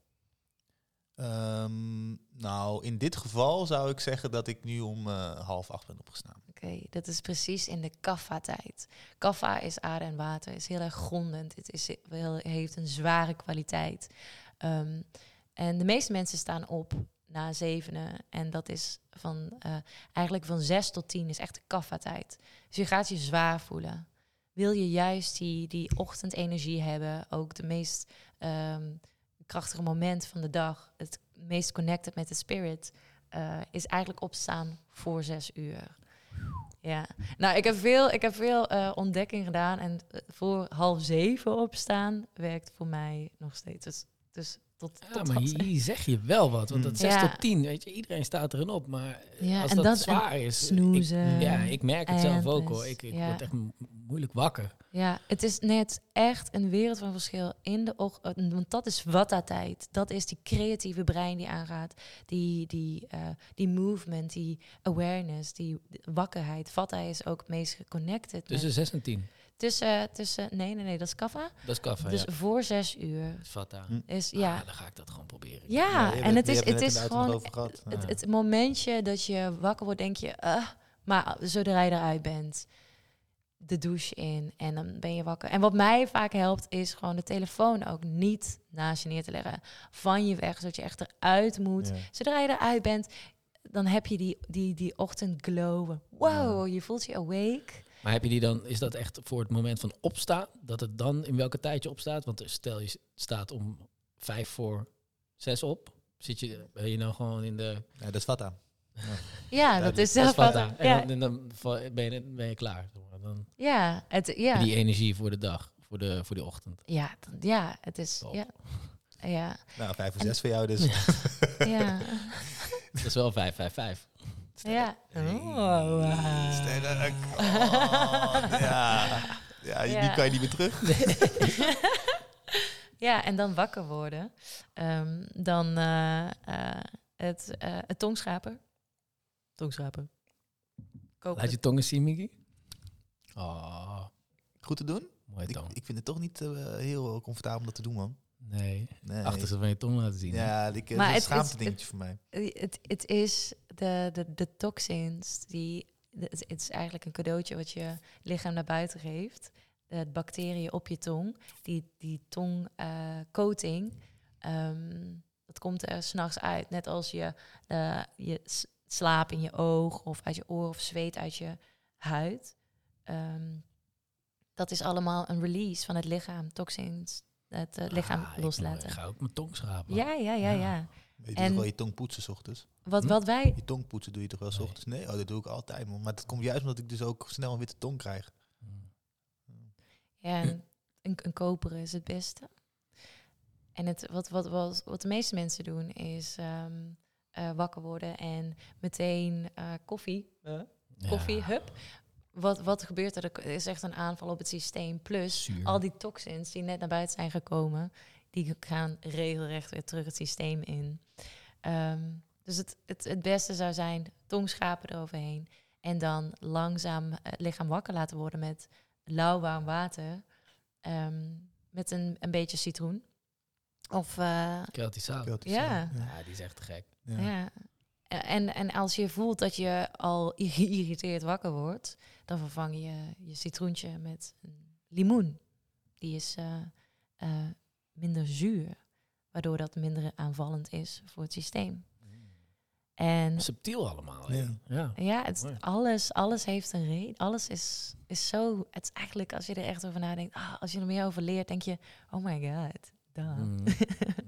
Ehm, nou, in dit geval zou ik zeggen dat ik nu om eh, half acht ben opgestaan. Oké, dat is precies in de kaffa-tijd. Kaffa is aarde en water, is heel erg grondend. Het is heel, heeft een zware kwaliteit. Ehm, en de meeste mensen staan op na zevenen. En dat is van eh, eigenlijk van zes tot tien is echt de kaffa-tijd. Dus je gaat je zwaar voelen. Wil je juist die, die ochtendenergie hebben, ook de meest ehm, krachtige moment van de dag, het meest connected met de spirit, eh, is eigenlijk opstaan voor zes uur. Ja, nou, ik heb veel, ik heb veel eh, ontdekking gedaan en eh, voor half zeven opstaan werkt voor mij nog steeds. Dus, dus tot, Ja, tot maar hier, zeg je wel wat. Want dat Mm. 6 Ja. tot 10, weet je, iedereen staat erin op. Maar Ja, als en dat, dat- en zwaar is... snoezen. Ik, ja, ik merk het zelf ook hoor. Ik, ik ja. word echt moeilijk wakker. Ja, het is net echt een wereld van verschil in de ochtend. Want dat is Watta-tijd. Dat is die creatieve brein die aangaat. Die, die, eh, die movement, die awareness, die wakkerheid. Vatta is ook het meest geconnected. Tussen met- 6 en 10. Tussen, tussen, nee, nee, nee, dat is kaffa. Dat is kaffe, Dus ja. voor zes uur is Vata. Hm. is, Ja, ja. dan ga ik dat gewoon proberen. Ja, en het is, het is gewoon over gehad. het, momentje dat je wakker wordt, denk je, maar zodra je eruit bent, de douche in en dan ben je wakker. En wat mij vaak helpt, is gewoon de telefoon ook niet naast je neer te leggen. Van je weg, zodat je echt eruit moet. Ja. Zodra je eruit bent, dan heb je die, die, die ochtendglow. Wow, je voelt je awake. Maar heb je die dan, is dat echt voor het moment van opstaan? Dat het dan in welke tijd je opstaat? Want stel je staat om vijf voor zes op. Zit je, ben je nou gewoon in de... Ja, dat is Vata. Ja, dat is zelf is Vata. En Ja, dan, en dan ben, je, ben je klaar. Dan ja, het, ja. die energie voor de dag, voor de, voor de ochtend. Ja, dan- ja, het is. Top. Ja, ja, Nou, vijf voor zes voor jou dus. ja. Dat is wel vijf, vijf, vijf. Ja. Oh, Sterk. Oh, ja. Ja, die kan je niet meer terug. Ja, en dan wakker worden. Ehm, dan eh, eh, het, eh het tongschraper. Tongschraper. Koken. Laat je tongen zien, Miki. Oh, Goed te doen? Ik, tong. ik vind het toch niet heel comfortabel om dat te doen, man. Nee, Nee. achterste van je tong laten zien. Ja, ik, Maar het- is een schaamte dingetje voor mij. Eh, Het, het is de, de, de toxins die. Het is eigenlijk een cadeautje wat je lichaam naar buiten geeft. De bacteriën op je tong. Die, die tongcoating. ehm dat komt er s'nachts uit. Net als je, eh, je slaap in je oog of uit je oor of zweet uit je huid. Ehm, dat is allemaal een release van het lichaam. Toxins. Het eh, lichaam Ah, ik loslaten. ga ook mijn tong schrapen. Ja, ja, ja, Ja. ja. Je doet En- toch wel je tong poetsen 's ochtends? Wat, Hm? wat wij Je tong poetsen doe je toch wel 's Nee. ochtends? Nee, oh, dat doe ik altijd, man. Maar dat komt juist omdat ik dus ook snel een witte tong krijg. Ja, en een, een koperen is het beste. En het, wat, wat, wat, wat de meeste mensen doen is ehm, eh, wakker worden en meteen eh, koffie. Koffie, Ja, hup. Wat, wat gebeurt er? Er is echt een aanval op het systeem. Plus zuur. al die toxins die net naar buiten zijn gekomen, die gaan regelrecht weer terug het systeem in. Ehm, dus het, het, het beste zou zijn tongschapen eroverheen. En dan langzaam het lichaam wakker laten worden met lauw warm water. ehm, met een, een beetje citroen. Of uh, Keltisch zout. Keltisch Ja. Ja, die is echt gek. Ja. ja. En, en als je voelt dat je al geïrriteerd wakker wordt, dan vervang je je citroentje met een limoen. Die is eh, eh, minder zuur, waardoor dat minder aanvallend is voor het systeem. En Subtiel allemaal. Ja. Ja. ja, het, alles, alles heeft een reden. Alles is, is zo. Het is eigenlijk, als je er echt over nadenkt, ah, als je er meer over leert, denk je: oh my god, Mm.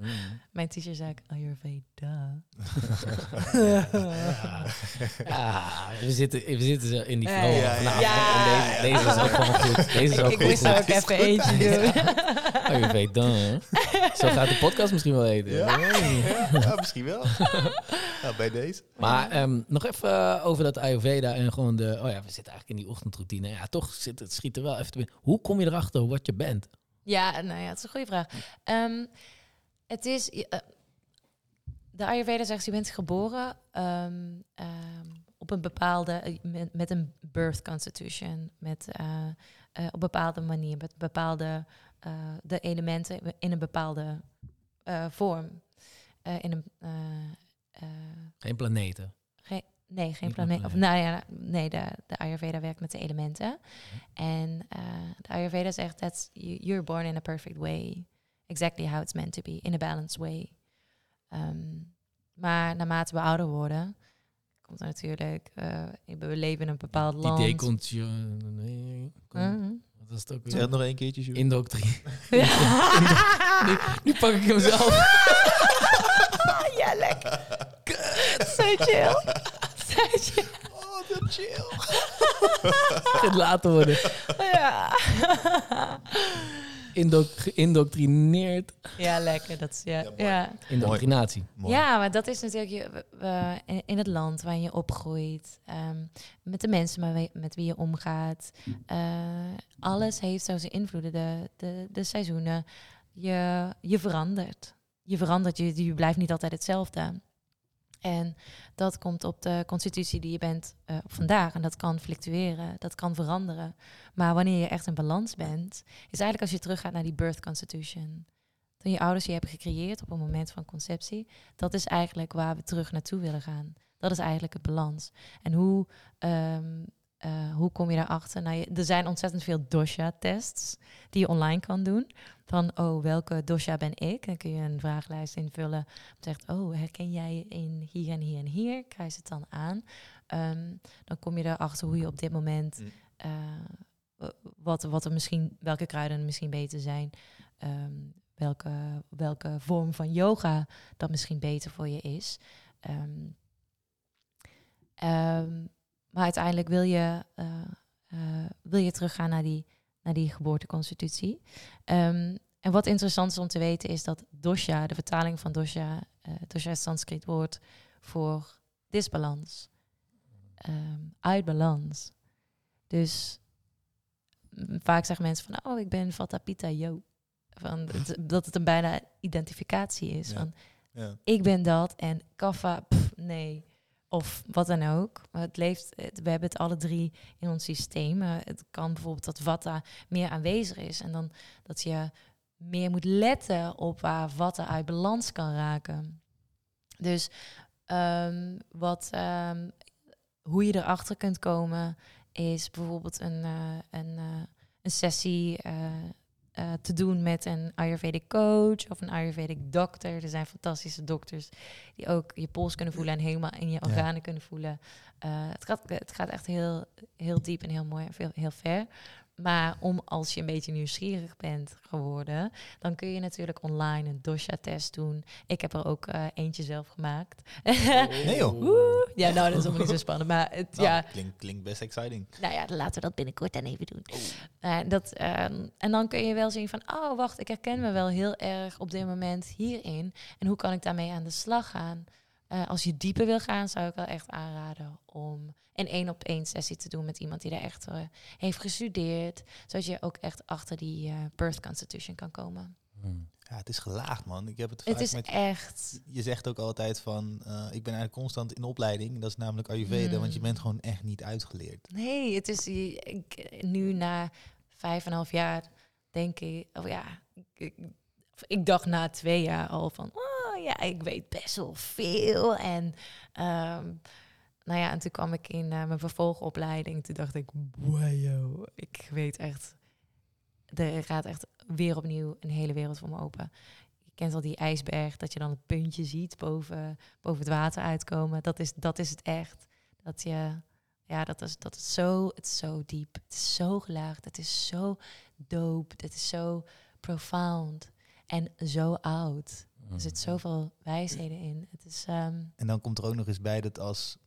Mm. Mijn teacher zei: Ayurveda. Ja. Ja, we zitten, we zitten in die flow ja, deze, deze is ook gewoon goed. Deze is ook ik goed. moest ook even eentje doen. Hè? Zo gaat de podcast misschien wel eten. Ja. Ja. ja, misschien wel. nou, bij deze. Maar ehm, nog even eh, over dat Ayurveda en gewoon de... Oh ja, we zitten eigenlijk in die ochtendroutine. Ja, toch zit het schiet er wel even te binnen. Hoe kom je erachter wat je bent? Ja, nou ja, het is een goede vraag. Ehm, het is... eh, de Ayurveda zegt, je bent geboren ehm, ehm, op een bepaalde... eh, Met, een birth constitution. Met, eh, op een bepaalde manier. Met bepaalde... de elementen in een bepaalde vorm. In een... Geen planeten. Nee, geen planeet. Of, nou ja, nee, de, de Ayurveda werkt met de elementen. En eh, de Ayurveda zegt dat you're born in a perfect way. Exactly how it's meant to be, in a balanced way. Ehm, maar naarmate we ouder worden, komt er natuurlijk, eh, we leven in een bepaald Die land. idee komt je... Nee, kom- Mhm. Wat was het ook weer? nog één keertje, Jules. Indoctrine. Ja. nu, nu pak ik hem zelf. ja, lekker. Zo chill. Oh, dat chill. Het later worden. Ja. Indo geïndoctrineerd. Ja, lekker. Dat is, ja, Ja, mooi. ja. Indoctrinatie. Mooi. Ja, maar dat is natuurlijk je, eh, in, in het land waar je opgroeit, ehm, met de mensen met wie, met wie je omgaat. Eh, alles heeft zo zijn invloeden, de, de, de seizoenen. Je, je verandert. Je verandert, je, je blijft niet altijd hetzelfde. En dat komt op de constitutie die je bent eh, vandaag. En dat kan fluctueren, dat kan veranderen. Maar wanneer je echt in balans bent, is eigenlijk als je teruggaat naar die birth constitution. Toen je ouders je hebben gecreëerd op een moment van conceptie. Dat is eigenlijk waar we terug naartoe willen gaan. Dat is eigenlijk het balans. En hoe, ehm, eh, hoe kom je daarachter? Nou, er zijn ontzettend veel dosha-tests die je online kan doen. Van, oh, welke dosha ben ik? Dan kun je een vragenlijst invullen. Zegt, oh, herken jij je in hier en hier en hier? Krijg je het dan aan. Ehm, dan kom je erachter hoe je op dit moment... Mm. eh, wat, wat er misschien, welke kruiden misschien beter zijn. Ehm, welke, welke vorm van yoga dat misschien beter voor je is. Ehm, maar uiteindelijk wil je, eh, eh, wil je teruggaan naar die, naar die geboorteconstitutie. Ehm, en wat interessant is om te weten is dat dosha, de vertaling van dosha, eh dosha is Sanskriet woord voor disbalans. Ehm, uit balans. Dus mm, vaak zeggen mensen van, oh, ik ben Vata Pitta Yo. Van, het- dat het een bijna identificatie is. Ja. Van, Ja. ik ben dat en kaffa, nee. Of wat dan ook. Het leeft, we hebben het alle drie in ons systeem. Maar het kan bijvoorbeeld dat Vata meer aanwezig is. En dan dat je meer moet letten op waar Vata uit balans kan raken. Dus ehm, wat, ehm, hoe je erachter kunt komen, is bijvoorbeeld een, eh, een, eh, een sessie eh, te doen met een Ayurvedic coach of een Ayurvedic dokter. Er zijn fantastische dokters die ook je pols kunnen voelen en helemaal in je Ja. organen kunnen voelen. Eh, het, gaat, het gaat echt heel, heel diep en heel mooi en veel, heel ver. Maar om als je een beetje nieuwsgierig bent geworden, dan kun je natuurlijk online een dosha-test doen. Ik heb er ook eh, eentje zelf gemaakt. Nee, joh. Ja, nou, dat is allemaal niet zo spannend. Maar het, Nou, ja, klinkt, klinkt best exciting. nou ja, dan laten we dat binnenkort dan even doen. Eh, dat, ehm, en dan kun je wel zien van, oh wacht, ik herken me wel heel erg op dit moment hierin. En hoe kan ik daarmee aan de slag gaan? Eh, als je dieper wil gaan, zou ik wel echt aanraden om een één op één sessie te doen met iemand die er echt eh, heeft gestudeerd. Zodat je ook echt achter die eh, birth constitution kan komen. Hmm. Ja, het is gelaagd, man. Ik heb het vaak Het is met... echt. Je zegt ook altijd van, eh, ik ben eigenlijk constant in opleiding. Dat is namelijk Ayurveda, want je bent gewoon echt niet uitgeleerd. Nee, het is ik, nu na vijf en een half jaar denk ik, oh ja, ik, of ik dacht na twee jaar al van, oh ja, ik weet best wel veel. En ehm, nou ja, en toen kwam ik in eh, mijn vervolgopleiding. Toen dacht ik, wow, ik weet echt, er gaat echt weer opnieuw een hele wereld voor me open. Je kent al die ijsberg, dat je dan het puntje ziet boven, boven het water uitkomen. Dat is, dat is het echt. Dat je, ja, dat is, dat is zo, het is zo diep. Het is zo gelaagd. Het is zo dope. Het is zo profound. En zo oud. Er zit zoveel wijsheden in. Het is, ehm, En dan komt er ook nog eens bij dat als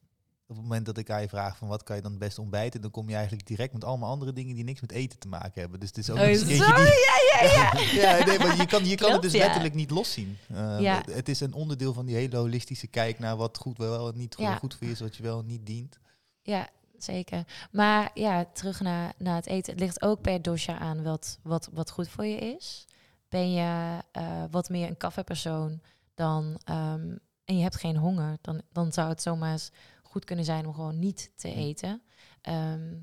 op het moment dat ik aan je vraag van wat kan je dan het beste ontbijten, dan kom je eigenlijk direct met allemaal andere dingen die niks met eten te maken hebben. Dus het is ook Oh, eentje zo? die... Ja, ja, ja. ja, nee, maar je kan, je kan het dus ja. letterlijk niet loszien. Uh, Ja. Het is een onderdeel van die hele holistische kijk naar wat goed wel en niet goed, Ja. goed voor je is, wat je wel en niet dient. Ja, zeker. Maar ja, terug naar, naar het eten. Het ligt ook per dosha aan wat, wat, wat goed voor je is. Ben je eh, wat meer een kaffepersoon dan, ehm, en je hebt geen honger, dan, dan zou het zomaar eens goed kunnen zijn om gewoon niet te eten. Ehm,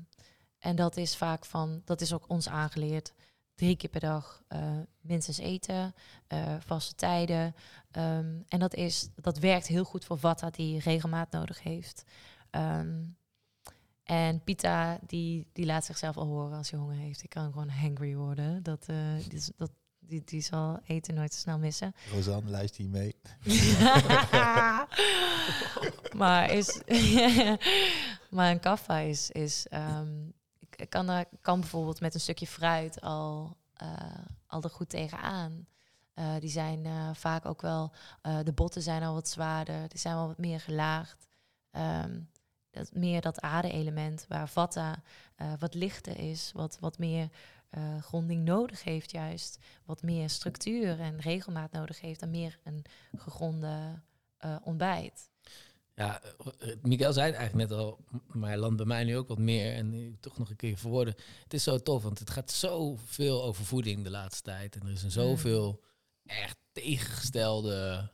en dat is vaak van, dat is ook ons aangeleerd. Drie keer per dag eh, minstens eten, eh, vaste tijden. Ehm, en dat, is, dat werkt heel goed voor Vata die regelmaat nodig heeft. En Pita, die, die laat zichzelf al horen als hij honger heeft. Die kan gewoon hangry worden. Dat, is- dat, die, die zal eten nooit te snel missen. Rosanne, luister je mee? maar is, maar een kaffa is, is ehm, ik kan, kan bijvoorbeeld met een stukje fruit al, eh, al er goed tegenaan. Eh, die zijn eh, vaak ook wel, de botten zijn al wat zwaarder, die zijn wel wat meer gelaagd. Ehm, dat, meer dat aarde-element waar vata eh, wat lichter is, wat, wat meer eh, gronding nodig heeft, juist wat meer structuur en regelmaat nodig heeft dan meer een gegronde eh, ontbijt. Ja, eh, Miguel zei het eigenlijk net al, maar hij landt bij mij nu ook wat meer. En toch nog een keer verwoorden. Het is zo tof, want het gaat zoveel over voeding de laatste tijd. En er is een zoveel echt tegengestelde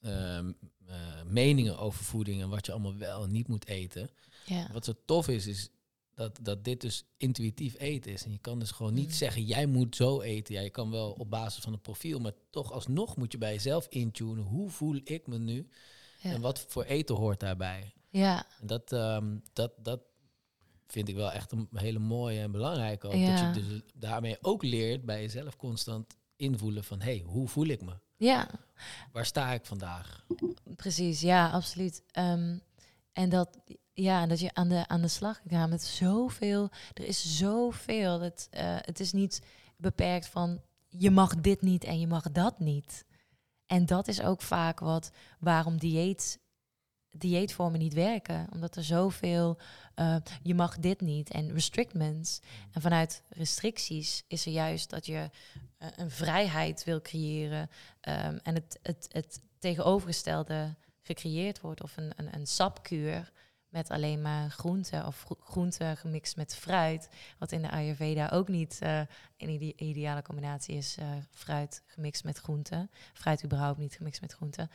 ehm, eh, meningen over voeding en wat je allemaal wel en niet moet eten. Ja. Wat zo tof is, is dat, dat dit dus intuïtief eten is. En je kan dus gewoon niet Mm. zeggen, jij moet zo eten. Ja, je kan wel op basis van het profiel, maar toch alsnog moet je bij jezelf intunen. Hoe voel ik me nu? Ja. En wat voor eten hoort daarbij? ja. En dat, ehm, dat, dat vind ik wel echt een hele mooie en belangrijke. Ook, Ja. Dat je dus daarmee ook leert bij jezelf constant invoelen van... hé, hey, hoe voel ik me? ja, Waar sta ik vandaag? precies. Ja, absoluut. Ehm, en dat, ja, en dat je aan de, aan de slag gaat met zoveel. Er is zoveel. Het, eh, het is niet beperkt van je mag dit niet en je mag dat niet. En dat is ook vaak wat waarom dieet, dieetvormen niet werken. Omdat er zoveel, eh, je mag dit niet en restrictments. En vanuit restricties is er juist dat je eh, een vrijheid wil creëren. ehm, en het, het, het tegenovergestelde gecreëerd wordt. Of een, een, een sapkuur met alleen maar groenten of gro- groenten gemixt met fruit. Wat in de Ayurveda ook niet eh, een ide- ideale combinatie is. eh, fruit gemixt met groenten. Fruit überhaupt niet gemixt met groenten.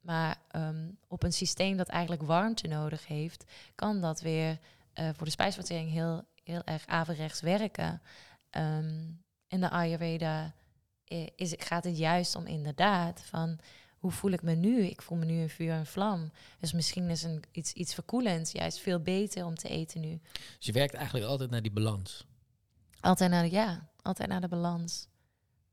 Maar ehm, op een systeem dat eigenlijk warmte nodig heeft, kan dat weer eh, voor de spijsvertering heel, heel erg averechts werken. Ehm, in de Ayurveda is, gaat het juist om inderdaad van hoe voel ik me nu? Ik voel me nu een vuur en vlam. Dus misschien is een, iets, iets verkoelends juist veel beter om te eten nu. Dus je werkt eigenlijk altijd naar die balans. Altijd naar de, ja, altijd naar de balans.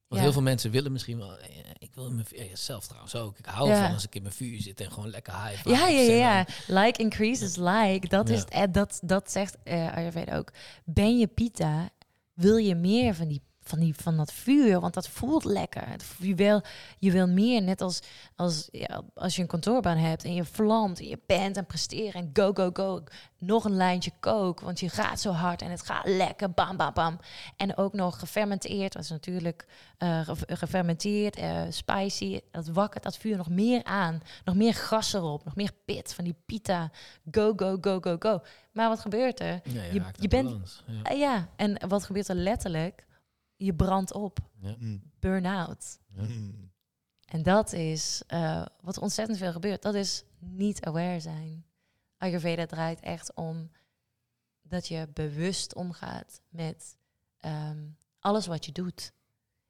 Want Ja. heel veel mensen willen misschien wel... eh, Ik wil in mijn vuur, ja, zelf trouwens ook. Ik hou Ja. van als ik in mijn vuur zit en gewoon lekker high Ja, ja, ja, Like increases like. Dat, is, eh, dat, dat zegt eh Ayurveda ook. Ben je pita, wil je meer van, die, van, die, van dat vuur, want dat voelt lekker. Je wil, je wil meer, net als, als, ja, als je een kantoorbaan hebt en je vlamt en je bent en presteren en go, go, go. Nog een lijntje kook, want je gaat zo hard en het gaat lekker, bam, bam, bam. En ook nog gefermenteerd, dat is natuurlijk eh, ge- gefermenteerd, eh, spicy. Dat wakkert dat vuur nog meer aan. Nog meer gas erop, nog meer pit van die pita. Go, go, go, go, go. Maar wat gebeurt er? Ja, je, Je- bent- balans. Ja. Eh, ja, en wat gebeurt er letterlijk? Je brandt op, Ja. Mm. burn-out. Ja. Mm. En dat is eh, wat ontzettend veel gebeurt. Dat is niet aware zijn. Ayurveda draait echt om dat je bewust omgaat met ehm, alles wat je doet.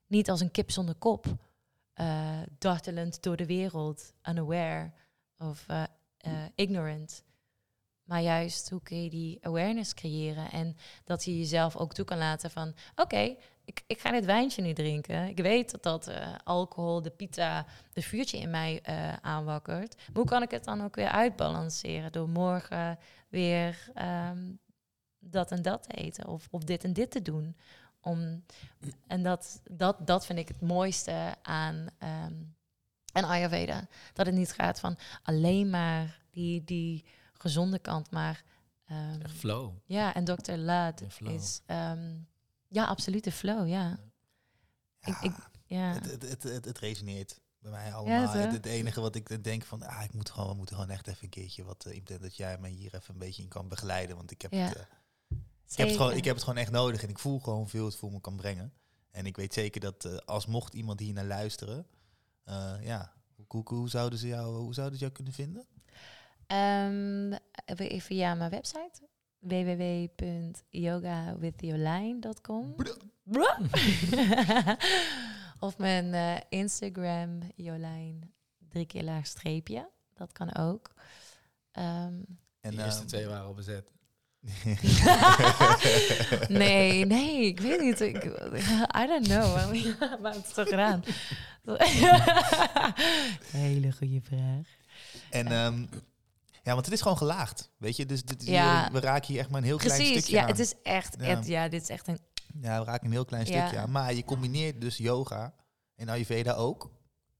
Niet als een kip zonder kop, eh, dartelend door de wereld, unaware of eh, eh, ignorant. Maar juist hoe kun je die awareness creëren en dat je jezelf ook toe kan laten van, oké, ik, ik ga dit wijntje nu drinken. Ik weet dat dat eh, alcohol, de pita, de vuurtje in mij eh, aanwakkert. Maar hoe kan ik het dan ook weer uitbalanceren door morgen weer ehm, dat en dat te eten of, of dit en dit te doen? Om, en dat, dat, dat vind ik het mooiste aan, ehm aan Ayurveda. Dat het niet gaat van alleen maar die, die gezonde kant, maar ehm, flow. ja, en Dr. Ladd De flow. is ja, absoluut de flow, ja. Ik, ik, ja. Het, het, het, het, het resoneert bij mij allemaal. het, enige wat ik denk van, ah, ik moet gewoon, we moeten gewoon echt even een keertje wat, uh, ik denk dat jij mij hier even een beetje in kan begeleiden, want ik heb, Ja. het, uh, ik heb het gewoon, ik heb het gewoon echt nodig en ik voel gewoon veel het voor me kan brengen. En ik weet zeker dat uh, als mocht iemand hier naar luisteren, ja, hoe, hoe, zouden ze jou, hoe zouden ze jou kunnen vinden? Um, via mijn website www.yogawithjolijn.com Of mijn uh, Instagram, Jolijn, drie keer laag streepje. Dat kan ook. Um, en, de eerste uh, twee waren al bezet. nee, nee, ik weet niet. Ik, I don't know. Maar het is toch gedaan? Hele goede vraag. En um, ja, want het is gewoon gelaagd, weet je. Dus dit, ja. we raken hier echt maar een heel Precies, klein stukje ja, aan. het is echt, Ja. Het, ja, dit is echt een... Ja, we raken een heel klein stukje aan. Maar je combineert dus yoga en Ayurveda ook.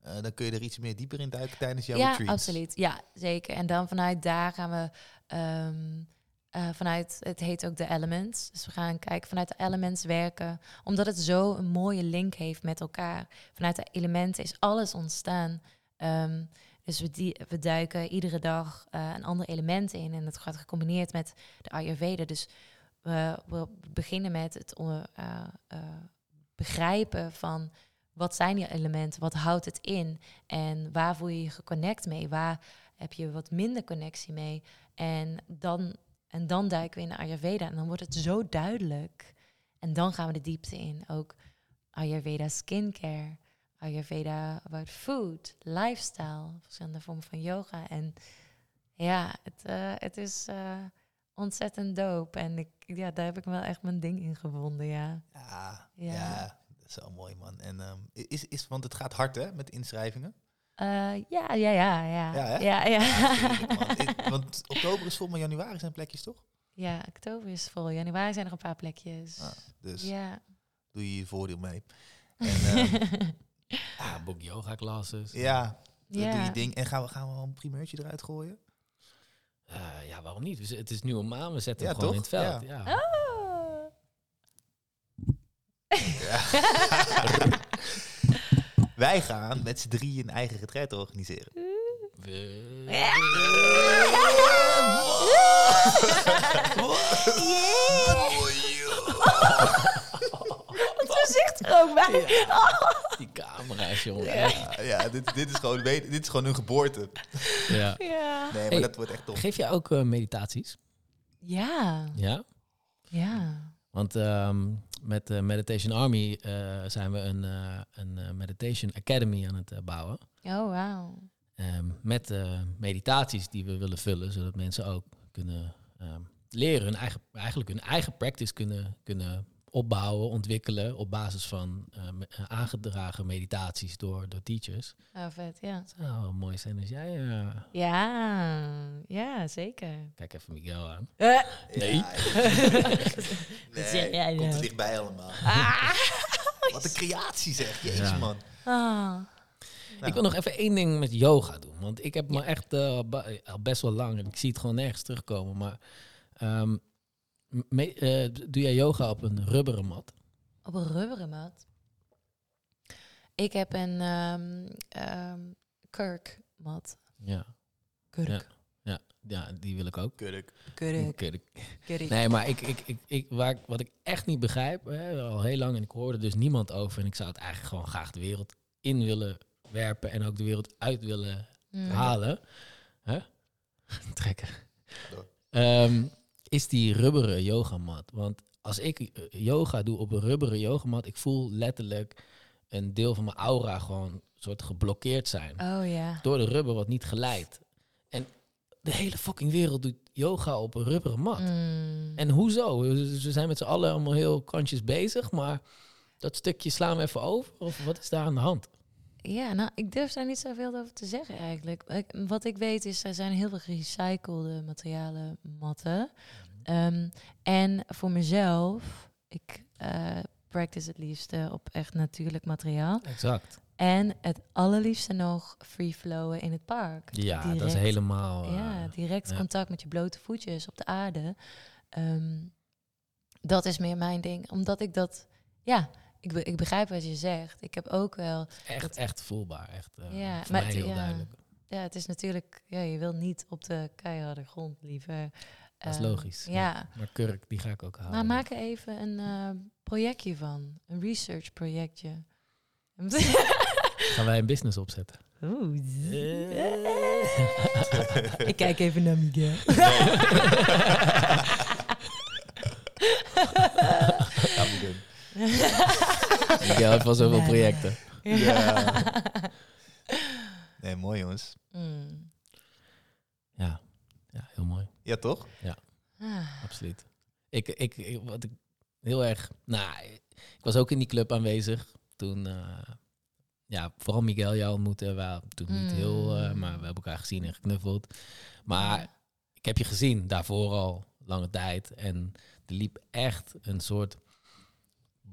Uh, dan kun je er iets meer dieper in duiken tijdens jouw ja, retreats. absoluut. Ja, zeker. En dan vanuit daar gaan we... Um, eh, vanuit, het heet ook de elements. Dus we gaan kijken vanuit de elements werken, omdat het zo een mooie link heeft met elkaar. Vanuit de elementen is alles ontstaan. Ehm, dus we, die, we duiken iedere dag eh, een ander element in en het gaat gecombineerd met de Ayurveda. Dus we, we beginnen met het eh, begrijpen van wat zijn die elementen, wat houdt het in en waar voel je je geconnect mee, waar heb je wat minder connectie mee. En dan, en dan duiken we in de Ayurveda en dan wordt het zo duidelijk. En dan gaan we de diepte in. Ook Ayurveda skincare, Ayurveda about food, lifestyle, verschillende vormen van yoga. En ja, het, uh, het is uh, ontzettend dope. En ik, ja, daar heb ik wel echt mijn ding in gevonden, ja. Ja, ja. ja dat is wel mooi, man. En um, is, is, want het gaat hard, hè, met inschrijvingen? Uh, ja, ja, ja, ja. Ja, ja, ja. ja want oktober is vol, maar januari zijn plekjes, toch? Ja, oktober is vol. Januari zijn er een paar plekjes. Ah, dus ja. doe je je voordeel mee. En, um, Ah, boek yoga classes. Ja, Ja. doe je ding. En gaan we, gaan we wel een primeurtje eruit gooien? Eh, ja, waarom niet? Het is nu een maan, we zetten Ja, hem gewoon toch? in het veld. Ja. Ja. Oh. Wij gaan met z'n drieën een eigen retreat organiseren. We- gezicht er ook bij. Die camera's, jongen. Ja, ja dit, dit, is gewoon, weet- dit is gewoon hun geboorte. Ja. Ja. Nee, maar Hey. dat wordt echt tof. Geef jij ook eh, meditaties? Ja. Ja? Ja. Want ehm, met de Meditation Army eh, zijn we een, eh, een eh, Meditation Academy aan het bouwen. Oh, wauw. Ehm, met eh, meditaties die we willen vullen, zodat mensen ook kunnen ehm, leren, hun eigen, eigenlijk hun eigen practice kunnen, kunnen opbouwen, ontwikkelen op basis van eh, eh, aangedragen meditaties door, door teachers. Oh, vet, ja. Zou wel mooi zijn als jij... eh, Ja, ja, zeker. kijk even Miguel aan. Eh. Nee. Ja, zeg jij nee, komt nou? er dichtbij allemaal. Ah. Wat een creatie zeg. Jezus, Ja. man. Ah. Ik wil nog even één ding met yoga doen. Want ik heb me echt eh, al best wel lang, en ik zie het gewoon nergens terugkomen. Maar ehm, me- eh, doe jij yoga op een rubberen mat? Op een rubberen mat. Ik heb een ehm ehm, kurkmat. Ja. Kurk. Ja, ja, die wil ik ook. Kurk. Kurk. Kurk. Kurk. Nee, maar ik, ik, ik, ik, waar, ik- wat ik echt niet begrijp, hè, al heel lang, en ik hoorde dus niemand over. En ik zou het eigenlijk gewoon graag de wereld in willen werpen en ook de wereld uit willen Mm. halen. Hè? Trekken. Door. Is die rubberen yogamat. Want als ik eh, yoga doe op een rubberen yogamat, ik voel letterlijk een deel van mijn aura gewoon soort geblokkeerd zijn. Oh ja. Door de rubber wat niet geleid. En de hele fucking wereld doet yoga op een rubberen mat. Mm. En hoezo? We we zijn met z'n allen allemaal heel kantjes bezig, maar dat stukje slaan we even over? Of wat is daar aan de hand? Ja, nou, ik durf daar niet zoveel over te zeggen eigenlijk. Ik- wat ik weet is, er zijn heel veel gerecyclede materialen matten. Ehm, en voor mezelf, ik eh, practice het liefste op echt natuurlijk materiaal. Exact. En het allerliefste nog free flowen in het park. Ja, dat is Direct. helemaal... eh, Ja, direct ja. contact met je blote voetjes op de aarde. Ehm, dat is meer mijn ding. Omdat ik dat... Ja, ik, be- ik begrijp wat je zegt. Ik heb ook wel... echt, dat- echt voelbaar. Echt, eh, Ja, voor maar het- heel ja. duidelijk. Ja, het is natuurlijk... Ja, je wil niet op de keiharde grond liever. Dat is Ehm, logisch. Ja. Maar kurk, die ga ik ook halen. Maar maak er even een eh, projectje van. Een research projectje. Gaan wij een business opzetten? Oeh. ik kijk even naar Miguel. Ja. Miguel heeft wel zoveel projecten. Ja. Nee, mooi jongens. Mm. Ja. ja, heel mooi. Ja, toch? Ah. Absoluut. Ik, ik, ik- wat ik heel erg... Nou, ik was ook in die club aanwezig toen... eh, ja, vooral Miguel jou ontmoette. We toen niet heel... eh, Mm. maar we hebben elkaar gezien en geknuffeld. Maar ik heb je gezien daarvoor al lange tijd. En er liep echt een soort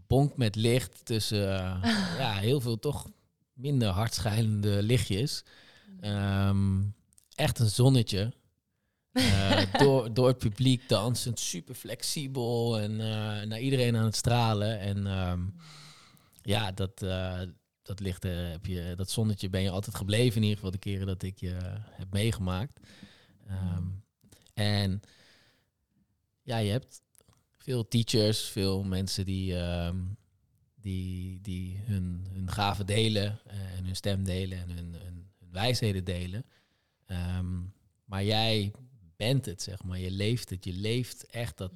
bonk met licht tussen eh, ja, heel veel toch minder hardschijnende lichtjes. Ehm, echt een zonnetje. Eh, door, door het publiek dansend, super flexibel en eh, naar iedereen aan het stralen. En ehm, ja, dat, eh, dat, eh, heb je, dat zonnetje ben je altijd gebleven, in ieder geval de keren dat ik je heb meegemaakt. Ehm, en ja, je hebt veel teachers, veel mensen die, ehm, die, die hun, hun gaven delen eh, en hun stem delen en hun, hun, hun wijsheden delen. Ehm, maar jij bent het, zeg maar. Je leeft het. Je leeft echt dat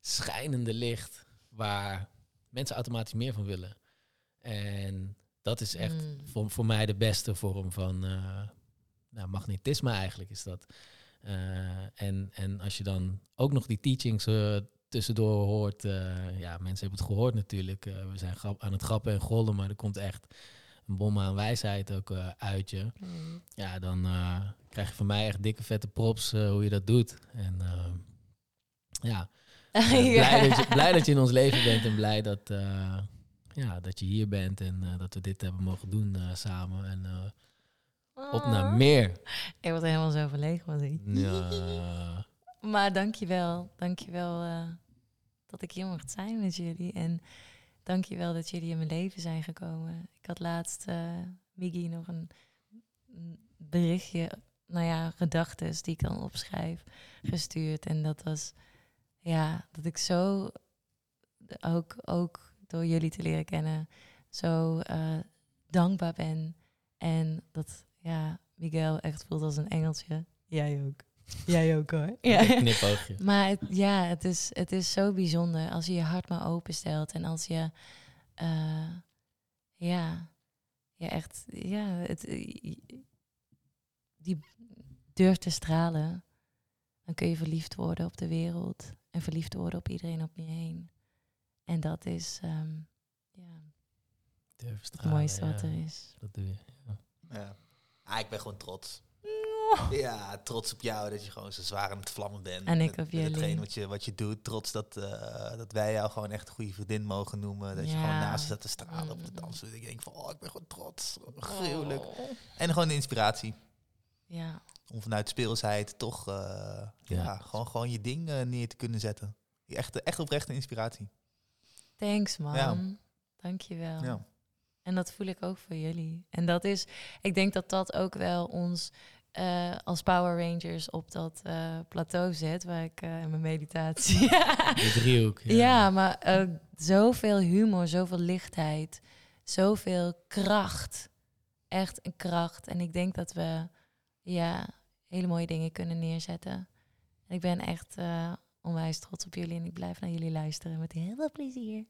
schijnende licht waar mensen automatisch meer van willen. En dat is echt Mm. voor, voor mij de beste vorm van eh, nou, magnetisme eigenlijk is dat. Eh, en, en als je dan ook nog die teachings tussendoor hoort, eh, ja, mensen hebben het gehoord natuurlijk. eh, we zijn grap, aan het grappen en gollen, maar er komt echt een bom aan wijsheid ook eh, uit je. Mm. Ja, dan krijg je van mij echt dikke vette props hoe je dat doet. En ja, blij, dat je, blij dat je in ons leven bent en blij dat, ja, dat je hier bent en dat we dit hebben mogen doen samen. En op naar Oh. meer. Ik word helemaal zo verlegen van die. Ja. Maar dankjewel. Dankjewel uh, dat ik hier mocht zijn met jullie. En dankjewel dat jullie in mijn leven zijn gekomen. Ik had laatst uh, Miggy nog een berichtje, nou ja, gedachten die ik dan opschrijf, gestuurd. En dat was, ja, dat ik zo, ook, ook door jullie te leren kennen, zo uh, dankbaar ben. En dat, ja, Miguel echt voelt als een engeltje. Jij ook. Jij ook hoor. Ja. Knipoogje. Maar het, ja, het is, het is zo bijzonder als je je hart maar openstelt en als je, uh, ja, ja, echt, ja, het, die durft te stralen, dan kun je verliefd worden op de wereld en verliefd worden op iedereen om je heen. En dat is, um, ja, Durf stralen, het mooiste ja. wat er is. Dat doe je. Ja. Ja. Ah, ik ben gewoon trots. Ja, trots op jou dat je gewoon zo zwaar aan het vlammen bent. En ik op jullie. hetgeen wat je, wat je doet. Trots dat, uh, dat wij jou gewoon echt een goede vriendin mogen noemen. Dat je gewoon naast zat te stralen op de Mm. dansen. Ik denk van, oh, ik ben gewoon trots. Gruwelijk. En gewoon de inspiratie. Ja, Om vanuit speelsheid toch uh, ja. Ja. gewoon, gewoon je ding uh, neer te kunnen zetten. Echt, echt oprechte inspiratie. thanks man. Ja. Dankjewel. Ja. En dat voel ik ook voor jullie. En dat is, ik denk dat dat ook wel ons uh, als Power Rangers op dat uh, plateau zet, waar ik uh, in mijn meditatie. De driehoek. ja. ja, maar ook zoveel humor, zoveel lichtheid, zoveel kracht. Echt een kracht. En ik denk dat we ja, hele mooie dingen kunnen neerzetten. En ik ben echt onwijs trots op jullie en ik blijf naar jullie luisteren met heel veel plezier.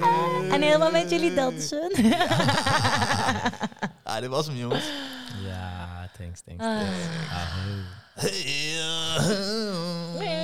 Ah, en helemaal met jullie dansen. ah, dit was hem, jongens. Ja, thanks, thanks. Ah. thanks. Ja.